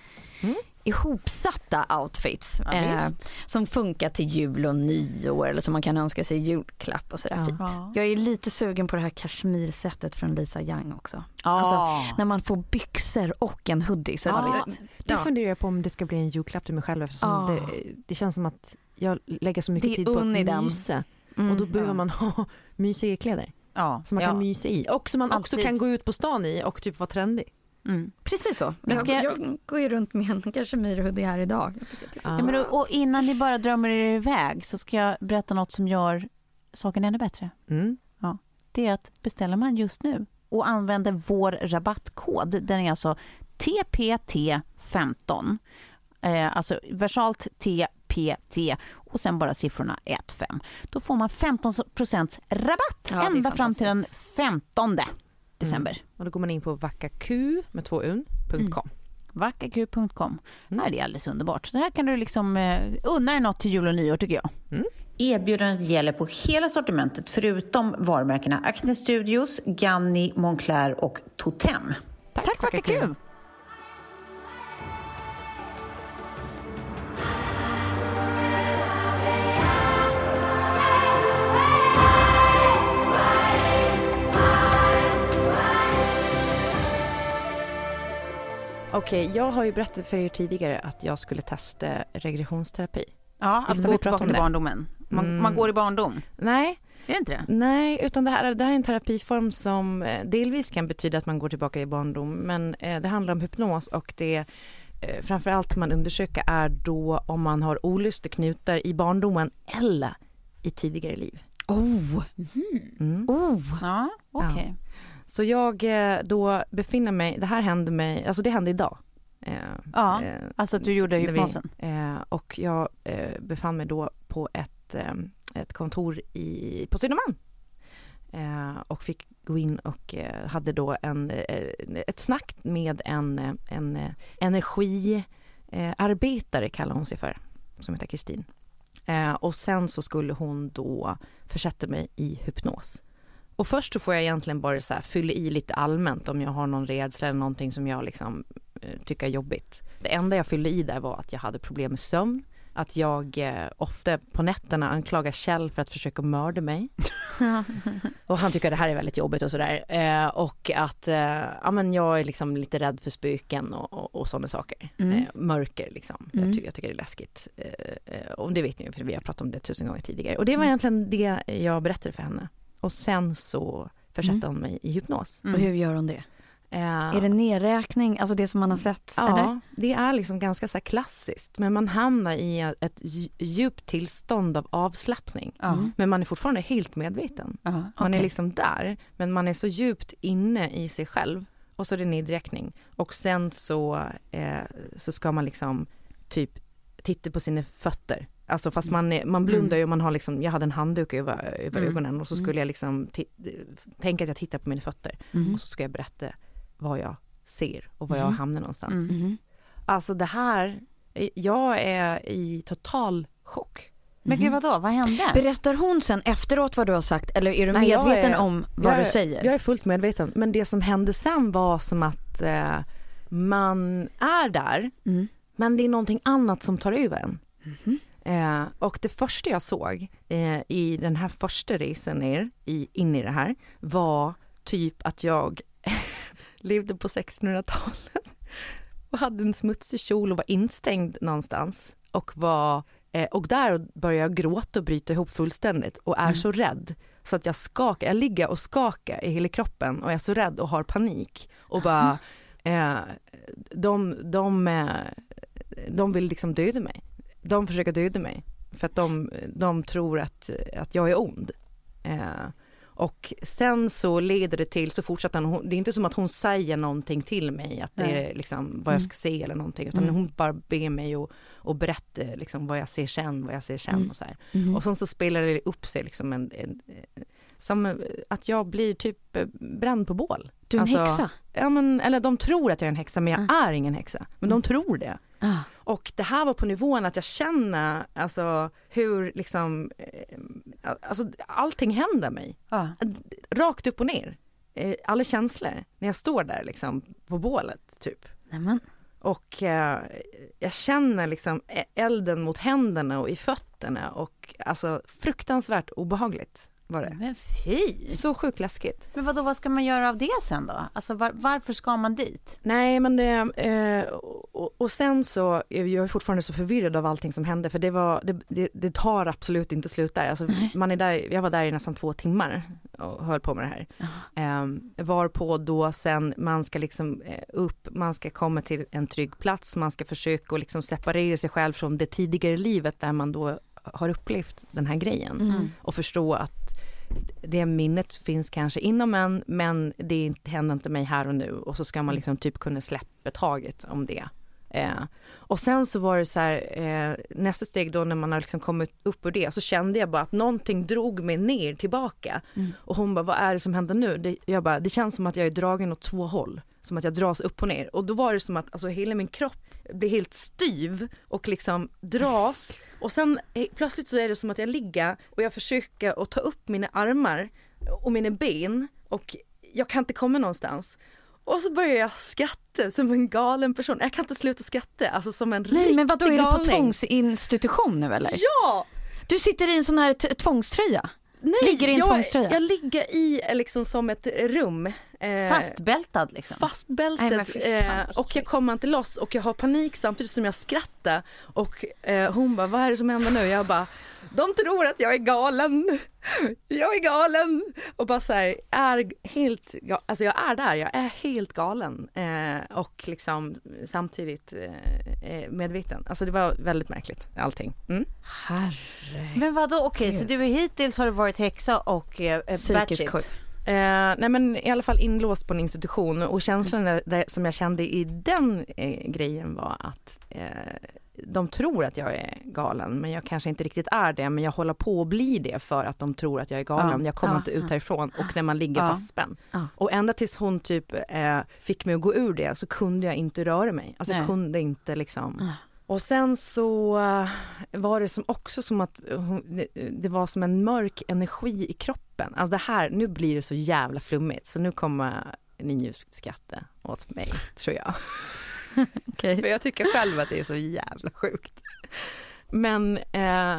Mm.
ihopsatta outfits.
Ja,
eh, som funkar till jul och nyår eller som man kan önska sig julklapp och sådär
Ja.
fint.
Ja.
Jag är lite sugen på det här kashmirsättet från Lisa Young också.
Ja.
Alltså, när man får byxor och en hoodie. Så
Ja,
det-
funderar jag på om det ska bli en julklapp till mig själv eftersom
Ja.
det, det känns som att jag lägger så mycket
Det
tid på att
den.
mysa.
Mm.
Och då behöver
ja.
man ha mysiga kläder
Ja.
som man
ja.
kan mysa i. Och som man också
Alltid.
kan gå ut på stan i och typ vara trendig.
Mm.
Precis så.
Men
Jag,
ska jag-
jag går ju runt med en kashmirhoodie här idag. Så
Ja.
Ja, men, och, och innan ni bara drömmer er iväg så ska jag berätta något som gör saken ännu bättre.
Mm.
Det är att beställer man just nu och använder vår rabattkod, den är alltså TPT15. Eh, alltså versalt TPT och sen bara siffrorna 15. Då får man 15 rabatt
Ja,
ända fram till den 15 december.
Och då går man in på vackaku med två un,
Mm.
.com.
Vackaku.com.
Mm.
Det är alldeles underbart. Så det här kan du liksom eh, unna dig något till jul och nyår tycker jag.
Mm.
Erbjudandet gäller på hela sortimentet förutom varumärkena Acne Studios, Ganni, Moncler och Totem.
Tack,
Tack
Vackaku. Okej, jag har ju berättat för er tidigare att jag skulle testa regressionsterapi.
Ja, att gå tillbaka
om
till barndomen. Man,
Mm.
man går i barndom.
Nej,
Är det inte det?
Nej, utan det här, det här är en terapiform som eh, delvis kan betyda att man går tillbaka i barndom, men eh, det handlar om hypnos och det eh, framförallt man undersöker är då om man har olusteknutar i barndomen eller i tidigare liv.
Oh,
Mm.
oh.
Ja, okej.
Så jag eh, då befinner mig, det här hände mig, alltså det hände idag. Eh,
Ja,
eh,
alltså att du gjorde
när vi-
hypnosen.
eh, och jag eh, befann mig då på ett, eh, ett kontor i, på Södermalm. Och fick gå in och hade då en, ett snack med en, en energiarbetare, kallar hon sig för, som heter Kristin. Och sen så skulle hon då försätta mig i hypnos. Och först så får jag egentligen bara så här fylla i lite allmänt om jag har någon rädsla eller någonting som jag liksom eh, tycker är jobbigt. Det enda jag fyllde i där var att jag hade problem med sömn. Att jag eh, ofta på nätterna anklagar Kjell för att försöka mörda mig. och han tycker att det här är väldigt jobbigt och sådär. Eh, och att eh, ja, men jag är liksom lite rädd för spöken och, och, och sådana saker.
Mm.
Eh, mörker liksom.
Mm.
Jag, ty- jag tycker det är läskigt. Eh, och det vet ni ju för vi har pratat om det tusen gånger tidigare. Och det
Mm.
var egentligen det jag berättade för henne. Och sen så försatte
Mm.
hon mig i hypnos.
Och hur gör hon det?
Eh,
Är det nedräkning, alltså det som man har sett?
Ja,
Eller?
det är liksom ganska så här klassiskt. Men man hamnar i ett dj- djupt tillstånd av avslappning.
Ja.
Men man är fortfarande helt medveten.
Ja.
Man
Okej.
är liksom där, men man är så djupt inne i sig själv. Och så är det nedräkning. Och sen så, eh, så ska man liksom typ titta på sina fötter. Alltså fast man, är, man blundar ju och man har liksom, jag hade en handduk över, över
Mm.
ögonen och så skulle jag liksom tänka att jag tittar på mina fötter.
Mm.
Och så ska jag berätta vad jag ser och var jag hamnar någonstans.
Mm.
Alltså det här, jag är i total chock.
Men gud vadå, vad hände?
Berättar hon sen efteråt vad du har sagt eller är du
Nej,
medveten
är-
om vad
jag,
du säger?
Jag är fullt medveten. Men det som hände sen var som att eh, man är där,
Mm.
men det är någonting annat som tar över en.
Mhm.
Eh, och det första jag såg eh, i den här första resan ner i, in i det här var typ att jag levde på 1600-talet och hade en smutsig kjol och var instängd någonstans och var eh, och där började jag gråta och bryta ihop fullständigt och är så rädd. Så att jag skakar, jag ligger och skakar i hela kroppen och är så rädd och har panik och bara eh, de, de, eh, de vill liksom döda mig. De försöker döda mig för att de, de tror att, att jag är ond. Eh, och sen så leder det till, så fortsätter hon, det är inte som att hon säger någonting till mig att det är liksom vad jag ska se eller någonting utan
Mm.
hon bara ber mig att och berätta liksom vad jag ser sen, vad jag ser sen
Mm.
och så här.
Mhm.
Och sen så spelar det upp sig liksom en, en, som eh, att jag blir typ eh, bränd på bål.
Du är en
Alltså,
häxa?
Ja men, eller de tror att jag är en häxa men jag är ingen häxa. Men de tror det.
Ah.
Och det här var på nivån att jag känner alltså hur liksom, eh, alltså allting händer mig.
Ja.
Rakt upp och ner. Alla känslor när jag står där liksom på bålet typ.
Nämen.
Och eh, jag känner liksom e- elden mot händerna och i fötterna och alltså fruktansvärt obehagligt var det.
Men fy!
Så sjukt läskigt.
Men vadå, vad ska man göra av det sen då? Alltså var, varför ska man dit?
Nej men det, eh, och, och sen så, jag är fortfarande så förvirrad av allting som hände för det var, det, det, det tar absolut inte slut där. Alltså, man är där. Jag var där i nästan två timmar och höll på med det här. Eh, varpå då sen man ska liksom eh, upp, man ska komma till en trygg plats, man ska försöka att liksom separera sig själv från det tidigare livet där man då har upplevt den här grejen
Mm.
och förstå att det minnet finns kanske inom en men det händer inte mig här och nu och så ska man liksom typ kunna släppa taget om det. Eh, och sen så var det så här, eh, nästa steg då när man har liksom kommit upp ur det så kände jag bara att någonting drog mig ner tillbaka. Och hon bara, vad är det som händer nu? Det, jag bara, det känns som att jag är dragen åt två håll. Som att jag dras upp och ner. Och då var det som att alltså, hela min kropp blir helt styv och liksom dras. Och sen eh, plötsligt så är det som att jag ligger och jag försöker att ta upp mina armar och mina ben och jag kan inte komma någonstans. Och så börjar jag skratta som en galen person. Jag kan inte sluta skratta, alltså som en
Nej men vadå, är
riktig
du på
galning.
tvångsinstitution nu eller?
Ja!
Du sitter i en sån här tvångströja?
Nej,
Ligger i en
jag,
tvångströja?
Jag ligger i eh, liksom som ett rum. Eh,
Fastbältad liksom?
Fan,
eh, och jag kommer inte loss och jag har panik samtidigt som jag skrattar och eh, hon bara vad är det som händer nu? Jag bara de tror att jag är galen. Jag är galen och bara så här, är helt, alltså jag är där, jag är helt galen eh, och liksom samtidigt eh, eh, medveten. Alltså det var väldigt märkligt allting. Mm.
Herre.
Men vadå, okej så du hittills har du varit häxa och eh,
Psykisk
batshit.
sjuk.
Eh, nej men i alla fall inlåst på en institution och känslan där, där, som jag kände i den eh, grejen var att eh, de tror att jag är galen men jag kanske inte riktigt är det men jag håller på att bli det för att de tror att jag är galen.
Ja.
Jag kommer
Ja,
inte ut härifrån och när man ligger
Ja.
fastspänd.
Ja.
Och ända tills hon typ eh, fick mig att gå ur det så kunde jag inte röra mig. Alltså jag
Nej.
kunde inte liksom. Och sen så eh, var det som också som att det, var som en mörk energi i kroppen. Alltså det här, nu blir det så jävla flummigt så nu kommer ni ju skratta åt mig, tror jag.
Okej.
För jag tycker själv att det är så jävla sjukt. Men eh,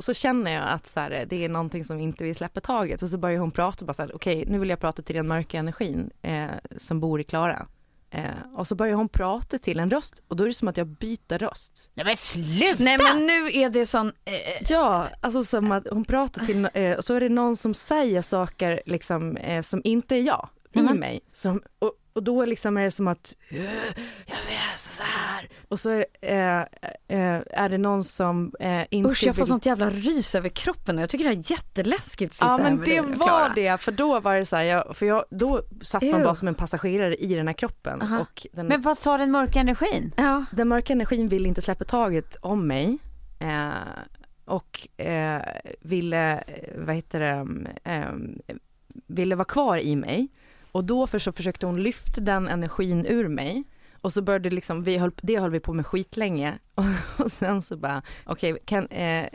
så känner jag att så här, det är någonting som inte vill släppa taget och så börjar hon prata bara så här, okej nu vill jag prata till den mörka energin eh, som bor i Klara. Eh, och så börjar hon prata till en röst och då är det som att jag byter röst.
Nej men sluta!
Nej men nu är det sån, eh,
Ja, alltså som att hon pratar till, eh, och så är det någon som säger saker liksom eh, som inte är jag i mig. Som, och, och då liksom är det som att, "Eh, jag vet så här. Och så är, eh, eh, är det någon som eh, inte
usch jag får
vill...
sånt jävla rys över kroppen och jag tycker det är jätteläskigt att sitta
Ja
här
men
med
det var det, för då var det så här, jag, för jag, då satt man
Ew.
bara som en passagerare i den här kroppen.
Aha.
Och den,
Men vad sa den mörka energin?
Ja,
den mörka energin ville inte släppa taget om mig. Eh, och eh, ville, vad heter det, eh, ville vara kvar i mig. Och då för så försökte hon lyfta den energin ur mig. Och så började liksom, vi höll, det höll vi på med skitlänge. Och, och sen så bara, okej, kan, eh,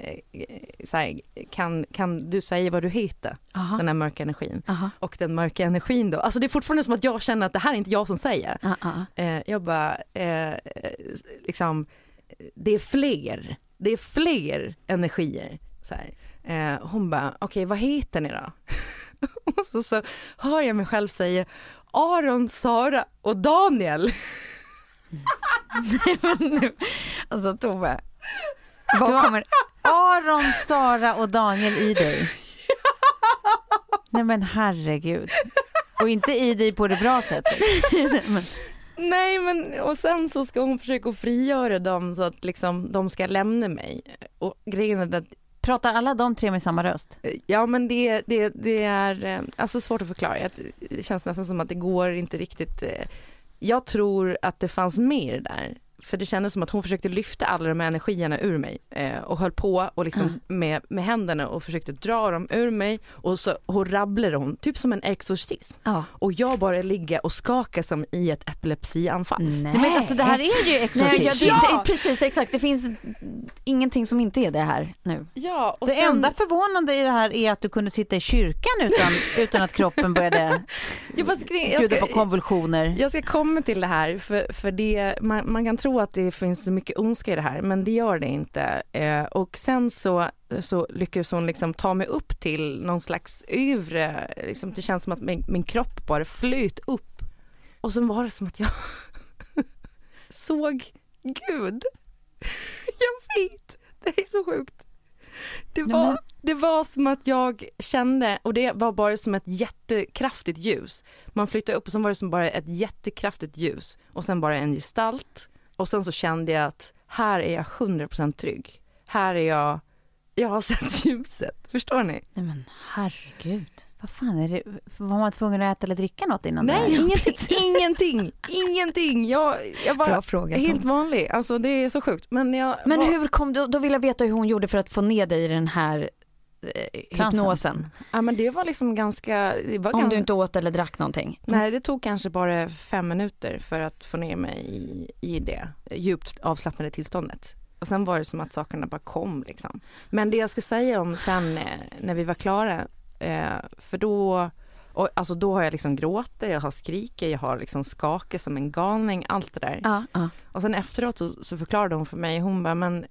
här, kan, kan du säga vad du heter?
aha,
Den här mörka energin.
aha,
Och den mörka energin då, alltså det är fortfarande som att jag känner att det här är inte jag som säger.
ah, ah.
Eh, jag bara, eh, liksom, det är fler, det är fler energier. Så här. Eh, hon bara, okej vad heter ni då? och så, så hör jag mig själv säga Aron, Sara och Daniel.
nu, alltså Tove, vad kommer,
Aron, Sara och Daniel i dig. Nej men herregud. Och inte i dig på det bra sättet.
Nej men och sen så ska hon försöka frigöra dem så att liksom de ska lämna mig. Och grejen är att
Pratar alla de tre med samma röst?
Eh, ja men det, det, det är eh, alltså svårt att förklara. Det känns nästan som att det går inte riktigt. Eh, jag tror att det fanns mer där. För det kändes som att hon försökte lyfta alla de här energierna ur mig eh, och höll på och liksom
Mm.
med, med händerna och försökte dra dem ur mig och så och rabblade hon, typ som en exorcism.
ja.
Och jag bara ligger och skakar som i ett epilepsianfall.
Nej.
Nej men alltså det här är ju
Nej,
exorcism.
jag, det, det, precis exakt, det finns ingenting som inte är det här nu.
Ja, och
Det
sen,
enda förvånande i det här är att du kunde sitta i kyrkan utan, utan att kroppen började
Ja,
bjuda
ska-
på konvulsioner.
Jag ska komma till det här, för, för det, man, man kan tro att det finns så mycket ondska i det här, men det gör det inte. Eh, och sen så, så lyckas hon liksom ta mig upp till någon slags övre, liksom, det känns som att min, min kropp bara flöt upp. Och sen var det som att jag såg Gud. Jag vet, det är så sjukt. Det
Nej,
var,
men-
det var som att jag kände, och det var bara som ett jättekraftigt ljus. Man flyttade upp och sen var det som bara ett jättekraftigt ljus och sen bara en gestalt. Och sen så kände jag att här är jag 100% trygg. Här är jag, jag har sett ljuset. Förstår ni?
Nej men herregud.
Vad fan är det? Var man tvungen att äta eller dricka något innan det
Nej,
här?
ingenting, ingenting, ingenting. Jag, jag
Bra
var
fråga
helt vanlig. Alltså det är så sjukt. Men jag
Men
var,
hur kom du, då vill jag veta hur hon gjorde för att få ner dig i den här
Transen.
hypnosen.
Ja men det var liksom ganska, det var
Om
ganska
du inte åt eller drack någonting.
Nej, det tog kanske bara fem minuter för att få ner mig i, i det djupt avslappnade tillståndet. Och sen var det som att sakerna bara kom liksom. Men det jag ska säga om sen eh, när vi var klara, eh, för då, och, alltså då har jag liksom gråtit, jag har skrikit, jag har liksom skakat som en galning, allt det där.
Ja, ja.
Och sen efteråt så, så förklarade hon för mig, hon bara, men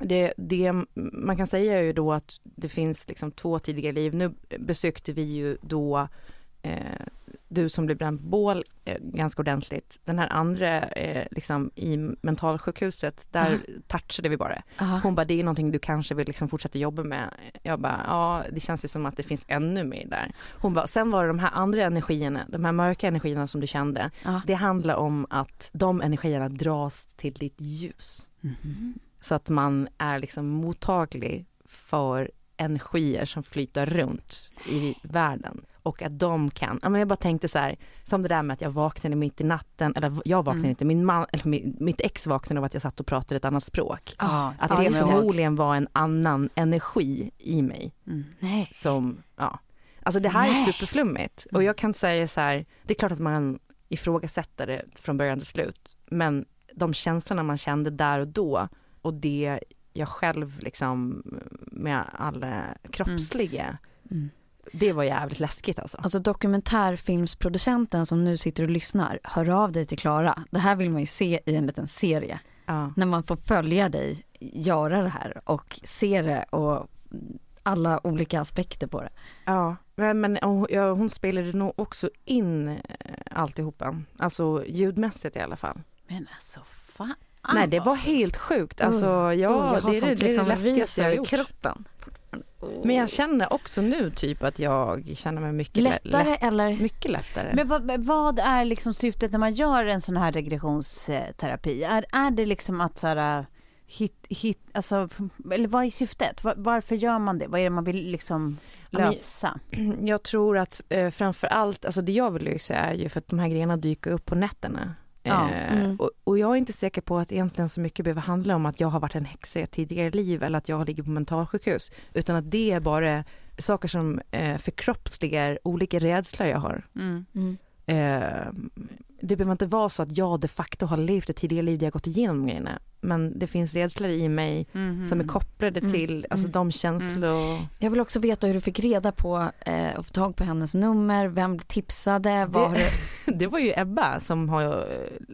det, det man kan säga är ju då att det finns liksom två tidigare liv. Nu besökte vi ju då eh, du som blev bränd på bål eh, ganska ordentligt. Den här andra eh, liksom i mentalsjukhuset, där touchade vi bara.
Aha.
Hon bara, det är någonting du kanske vill liksom fortsätta jobba med. Jag bara, ja det känns ju som att det finns ännu mer där. Hon bara, sen var det de här andra energierna, de här mörka energierna som du kände.
Ja.
Det handlar om att de energierna dras till ditt ljus. Så att man är liksom mottaglig för energier som flyter runt i världen. Och att de kan, jag bara tänkte så här, som det där med att jag vaknade mitt i natten, eller jag vaknade
Mm.
inte, min man, eller mitt ex vaknade av att jag satt och pratade ett annat språk.
Ja,
Att det förmodligen var en annan energi i mig
Mm.
Nej.
som, ja. Alltså det här är
Nej.
superflummigt och jag kan säga så här, det är klart att man ifrågasätter det från början till slut, men de känslorna man kände där och då och det jag själv liksom med alla kroppsliga.
Mm.
Det var jävligt läskigt alltså.
Alltså dokumentärfilmsproducenten som nu sitter och lyssnar, hör av dig till Klara. Det här vill man ju se i en liten serie.
Ja.
När man får följa dig göra det här och se det och alla olika aspekter på det.
Ja, men, men hon, ja, hon spelade nog också in eh, alltihopa. Alltså ljudmässigt i alla fall.
Men alltså fan.
Nej det var helt sjukt. Alltså ja,
Oh, jag har
det är det, det,
liksom
det läskigaste jag har gjort.
kroppen.
Men jag känner också nu typ att jag känner mig mycket lä-
Lättare
lätt,
eller?
mycket lättare.
Men vad, vad är liksom syftet när man gör en sån här regressionsterapi? Är, är det liksom att så här, hit, hit, alltså, eller vad är syftet? Var, varför gör man det? Vad är det man vill liksom lösa?
Jag tror att eh, framför allt, alltså det jag vill lösa är ju för att de här grejerna dyker upp på nätterna.
Ja.
Eh,
Mm.
och, och jag är inte säker på att egentligen så mycket behöver handla om att jag har varit en häxa i ett tidigare liv eller att jag har ligger på mentalsjukhus. Utan att det är bara saker som eh, förkroppsligar olika rädslor jag har.
Mm.
Mm.
Eh, det behöver inte vara så att jag de facto har levt ett tidigare liv där jag gått igenom grejerna. Men det finns rädslor i mig
Mhm.
som är kopplade
Mm.
till alltså,
Mm.
de känslor.
Jag vill också veta hur du fick reda på eh, och få tag på hennes nummer, vem tipsade, var det...
Det var ju Ebba som har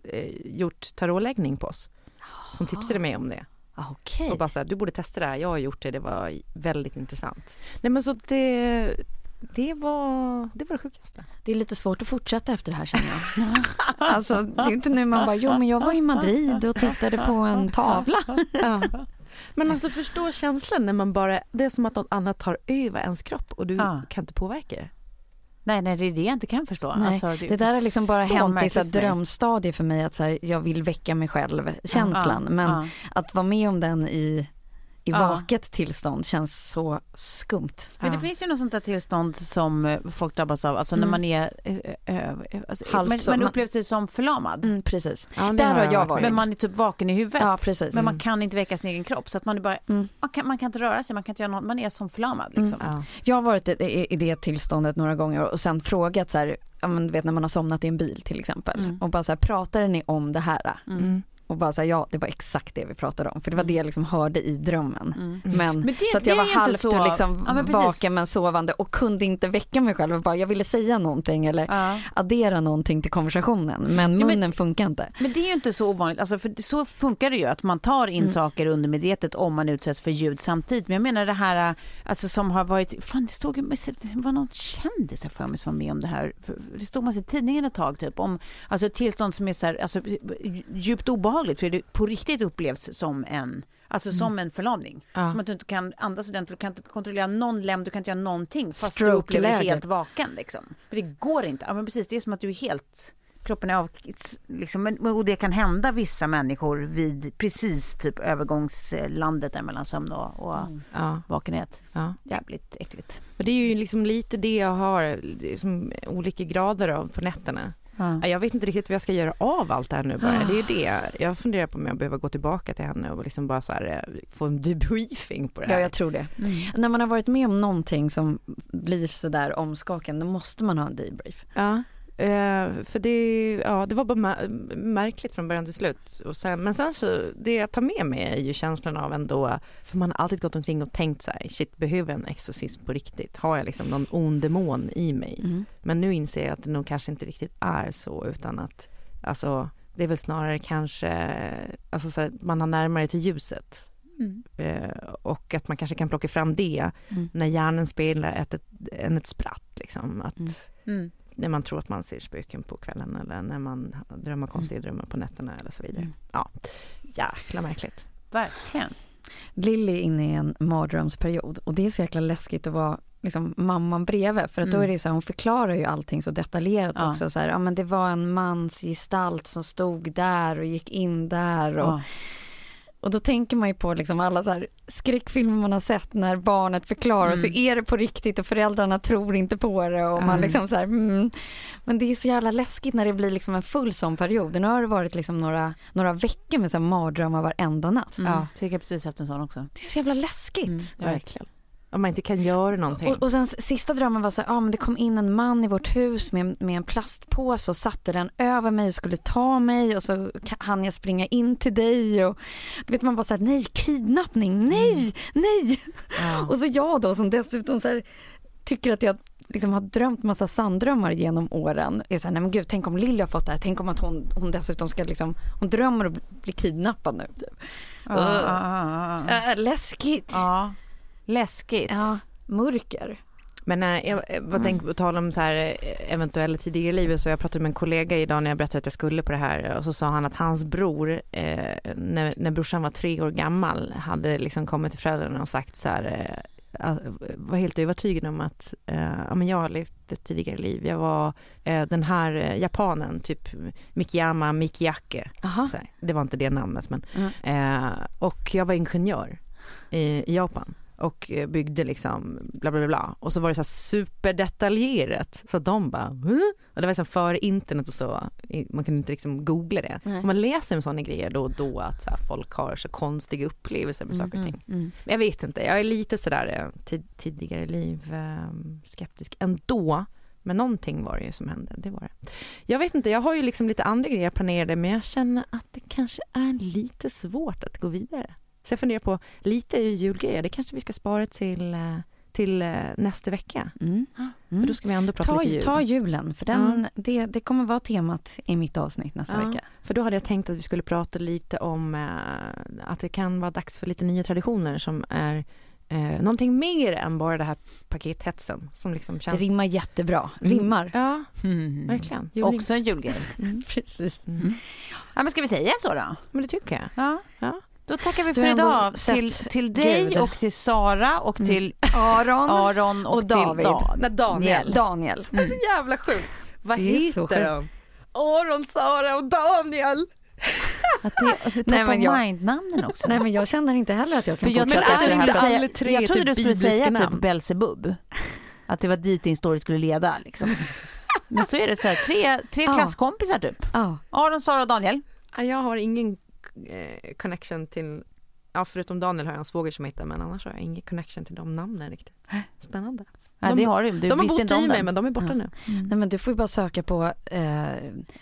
eh, gjort tarotläggning på oss. Som tipsade mig om det.
Ah, Okej.
Och bara så här, du borde testa det här. Jag har gjort det, det var väldigt intressant. Nej men så det, det var det, var det sjukaste.
Det är lite svårt att fortsätta efter det här känner jag. alltså det är inte nu man bara, jo men jag var i Madrid och tittade på en tavla.
Ja. Men alltså förstå känslan när man bara, det är som att något annat tar över ens kropp och du
Ja.
kan inte påverka det.
Nej, nej, det är det jag inte kan förstå.
Nej,
Alltså,
det där har liksom bara hänt i så här
för mig.
drömstadie för mig att så här, jag vill väcka mig själv känslan.
Ja,
Men att vara med om den i, i
Ja.
vaket tillstånd känns så skumt.
Men det
Ja.
finns ju något sånt där tillstånd som eh, folk drabbas av, alltså när
Mm.
man är, eh, eh, alltså,
Halvt
man,
så-
man upplever sig som förlamad.
Mm, precis.
Ja,
Där har jag
varit
Men man är typ vaken i huvudet.
Ja, precis.
Men man kan inte väcka sin egen kropp så att man är bara,
Mm.
man, kan, man kan inte röra sig, man kan inte göra något, man är som förlamad liksom.
Ja.
Jag har varit i, i, i det tillståndet några gånger och sen frågat så här, ja men vet när man har somnat i en bil till exempel
Mm.
och bara så här, pratade ni om det här?
Mm.
Och bara här, ja det var exakt det vi pratade om för det var det jag liksom hörde i drömmen.
Mm.
Men,
Men det-
så att jag var halvt
så-
liksom
Ja, men
vaken men sovande och kunde inte väcka mig själv och bara jag ville säga någonting eller
Ja.
addera någonting till konversationen men
men-
munnen funkar inte.
Men det är ju inte så ovanligt, alltså för så funkar det ju att man tar in
Mm.
saker undermedvetet om man utsätts för ljud samtidigt. Men jag menar det här alltså som har varit, fan det stod det var någon kändis jag för mig som var med om det här. Det stod massa i tidningen ett tag typ om alltså ett tillstånd som är så här, alltså, djupt obehagligt för det på riktigt upplevs som en Alltså som en förlamning.
Ja.
Som att du inte kan andas ordentligt, du kan inte kontrollera någon lem, du kan inte göra någonting fast du upplever dig helt vaken. Liksom. Men det går inte. Ja men precis, det är som att du är helt kroppen är av, liksom, men- och det kan hända vissa människor vid precis typ övergångslandet där mellan sömn och, och
Ja,
vakenhet.
ja.
Jävligt äckligt.
Men det är ju liksom lite det jag har, det är som olika grader av på nätterna. Ja, Jag vet inte riktigt vad jag ska göra av allt det här nu bara. Det är det. Jag funderar på om jag behöver gå tillbaka till henne och liksom bara här, eh, få en debriefing på det här.
Ja jag tror det. När man har varit med om någonting som blir sådär omskakande då måste man ha en debrief.
Ja, eh, för det, ja, det var bara mä- märkligt från början till slut. Och sen, men sen så, det jag tar med mig är ju känslan av ändå, för man har alltid gått omkring och tänkt så här, shit behöver jag en exorcism på riktigt? Har jag liksom någon ond demon i mig?
Mm.
Men nu inser jag att det nog kanske inte riktigt är så utan att, alltså det är väl snarare kanske, alltså så här, man har närmare till ljuset.
Mm.
Eh, och att man kanske kan plocka fram det
Mm.
när hjärnan spelar ett, ett, en ett spratt liksom. Att,
Mm.
Mm.
När man tror att man ser spöken på kvällen eller när man drömmer konstiga drömmar på nätterna eller så vidare.
Mm.
Ja, jäkla märkligt.
Verkligen.
Lilly är inne i en mardrömsperiod och det är så jäkla läskigt att vara liksom mamman bredvid för att då
Mm.
är det så här, hon förklarar ju allting så detaljerat
Ja.
också så här, ja men det var en mans gestalt som stod där och gick in där och,
Ja.
Och då tänker man ju på liksom alla så här skräckfilmer man har sett när barnet förklarar och så
Mm.
är det på riktigt och föräldrarna tror inte på det och man
Mm.
liksom så här, mm. men det är så jävla läskigt när det blir liksom en full sån period. Nu har det varit liksom några, några veckor med så här mardrömmar varenda natt.
Mm.
Ja.
Så jag har precis haft en sån också.
Det är så jävla läskigt.
Mm.
Verkligen. Om man inte kan göra någonting.
Och, och sen sista drömmen var så här, ja men det kom in en man i vårt hus med, med en plastpåse och satte den över mig och skulle ta mig och så hann jag springa in till dig och du vet man bara så här, nej kidnappning, nej, nej.
Ja.
Och så jag då som dessutom så här, tycker att jag liksom har drömt massa sanddrömmar genom åren. Är så här, nej men gud, tänk om Lilly har fått det här. Tänk om att hon, hon dessutom ska liksom, hon drömmer att bli kidnappad nu. Typ.
Ja, ja.
Äh, läskigt.
ja. Läskigt.
Ja, mörker.
Men äh, jag jag bara tänker på tal om så här eh, eventuella tidigare liv så jag pratade med en kollega idag när jag berättade att jag skulle på det här och så sa han att hans bror eh, när, när brorsan var tre år gammal hade liksom kommit till föräldrarna och sagt så här eh, var helt övertygad om att eh, ja, men jag har levt ett tidigare liv. Jag var eh, den här eh, japanen, typ Mikiyama Mikiyake. Här, det var inte det namnet men.
Mm.
Eh, och jag var ingenjör i, i Japan och eh, byggde liksom bla bla bla, och så var det så här superdetaljerat så att de bara huh? och det var liksom före internet och så man kunde inte liksom googla det.
Nej.
Och man läser om sådana grejer då och då att så folk har så konstiga upplevelser med saker och ting.
Mm.
Jag vet inte, jag är lite sådär eh, tid, tidigare liv eh, skeptisk ändå. Men någonting var det ju som hände, det var det. Jag vet inte, jag har ju liksom lite andra grejer planerade men jag känner att det kanske är lite svårt att gå vidare. Så jag funderar på, lite julgrejer, det kanske vi ska spara till, eh, till eh, nästa vecka.
Mm.
För då ska vi ändå prata
Ta,
lite jul.
ta julen, för den, det, det kommer vara temat i mitt avsnitt nästa
Ja.
vecka.
För då hade jag tänkt att vi skulle prata lite om eh, att det kan vara dags för lite nya traditioner som är eh, någonting mer än bara det här pakethetsen som liksom känns...
Det rimmar jättebra. Rimmar.
Ja,
Mm.
verkligen. Julrim.
Också en julgrej.
Precis.
Mm.
Ja, men ska vi säga så då?
Men det tycker jag.
Ja.
Ja.
Då tackar vi för idag till, till dig
Gud.
och till Sara och
Mm.
till
Aron
Aron och,
och
till
David.
Dan.
Nej, Daniel.
Daniel.
Det är så jävla sjukt. Vad heter de? Aron, Sara och Daniel.
Att det, alltså, top
Nej, men jag-
mind-namnen också.
Nej men jag känner inte heller att jag kan
För jag
fortsätta
att
det här.
säga, jag trodde
typ
du skulle säga typ
namn.
Belsebub. Att det var dit din story skulle leda. Liksom. Men så är det så här, tre, tre
Ja.
klasskompisar typ.
Ja.
Aron, Sara och Daniel.
Ja, Jag har ingen eh, connection till, ja förutom Daniel har jag en svåger som heter men annars har jag ingen connection till de namnen riktigt. Spännande.
Ja,
De-
det har du. Du
de har bott
inte
i mig men de är borta
Ja.
nu.
Nej men du får ju bara söka på eh,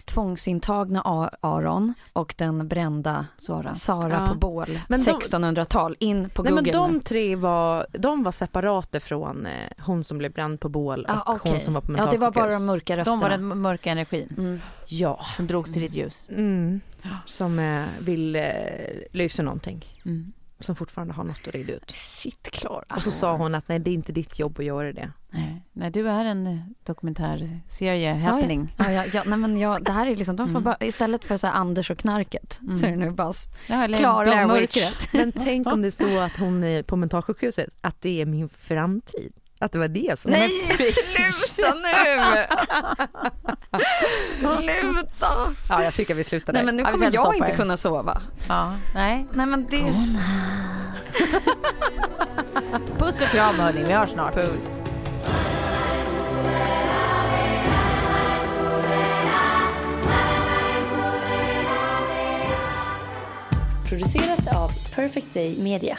tvångsintagna Aron och den brända
Sara.
Sara
Ja.
på bål.
Men de-
1600-tal. In på
Nej men
Google
de
nu.
tre var, de var separata från eh, hon som blev bränd på bål och
Ah, okej.
hon som var på
Ja det var bara de
mentalsjukhus.
mörka rösterna.
De var den mörka energin
mm.
Ja.
som drogs till ditt ljus.
Mm. Som eh, vill eh, lösa någonting.
Mm.
Som fortfarande har något att reda ut.
Shit Klara.
Och så sa hon att nej det är inte ditt jobb att göra det.
Nej. Nej, du är en dokumentärserie happening.
Ja, ja, ja, nej men jag, det här är liksom, de får
Mm.
bara, istället för så här Anders och knarket
Mm.
så är det nu bara
Ja,
Klara och mörkret.
Men tänk om det är så att hon är på mentalsjukhuset, att det är min framtid. Att det var det som...
Nej sluta nu! sluta!
Ja jag tycker vi slutar där.
Nej men nu kommer jag inte
här.
kunna sova.
Ja, nej.
Nej men det...
Puss och kram hörni, vi hörs snart.
Puss.
Producerat av Perfect Day Media.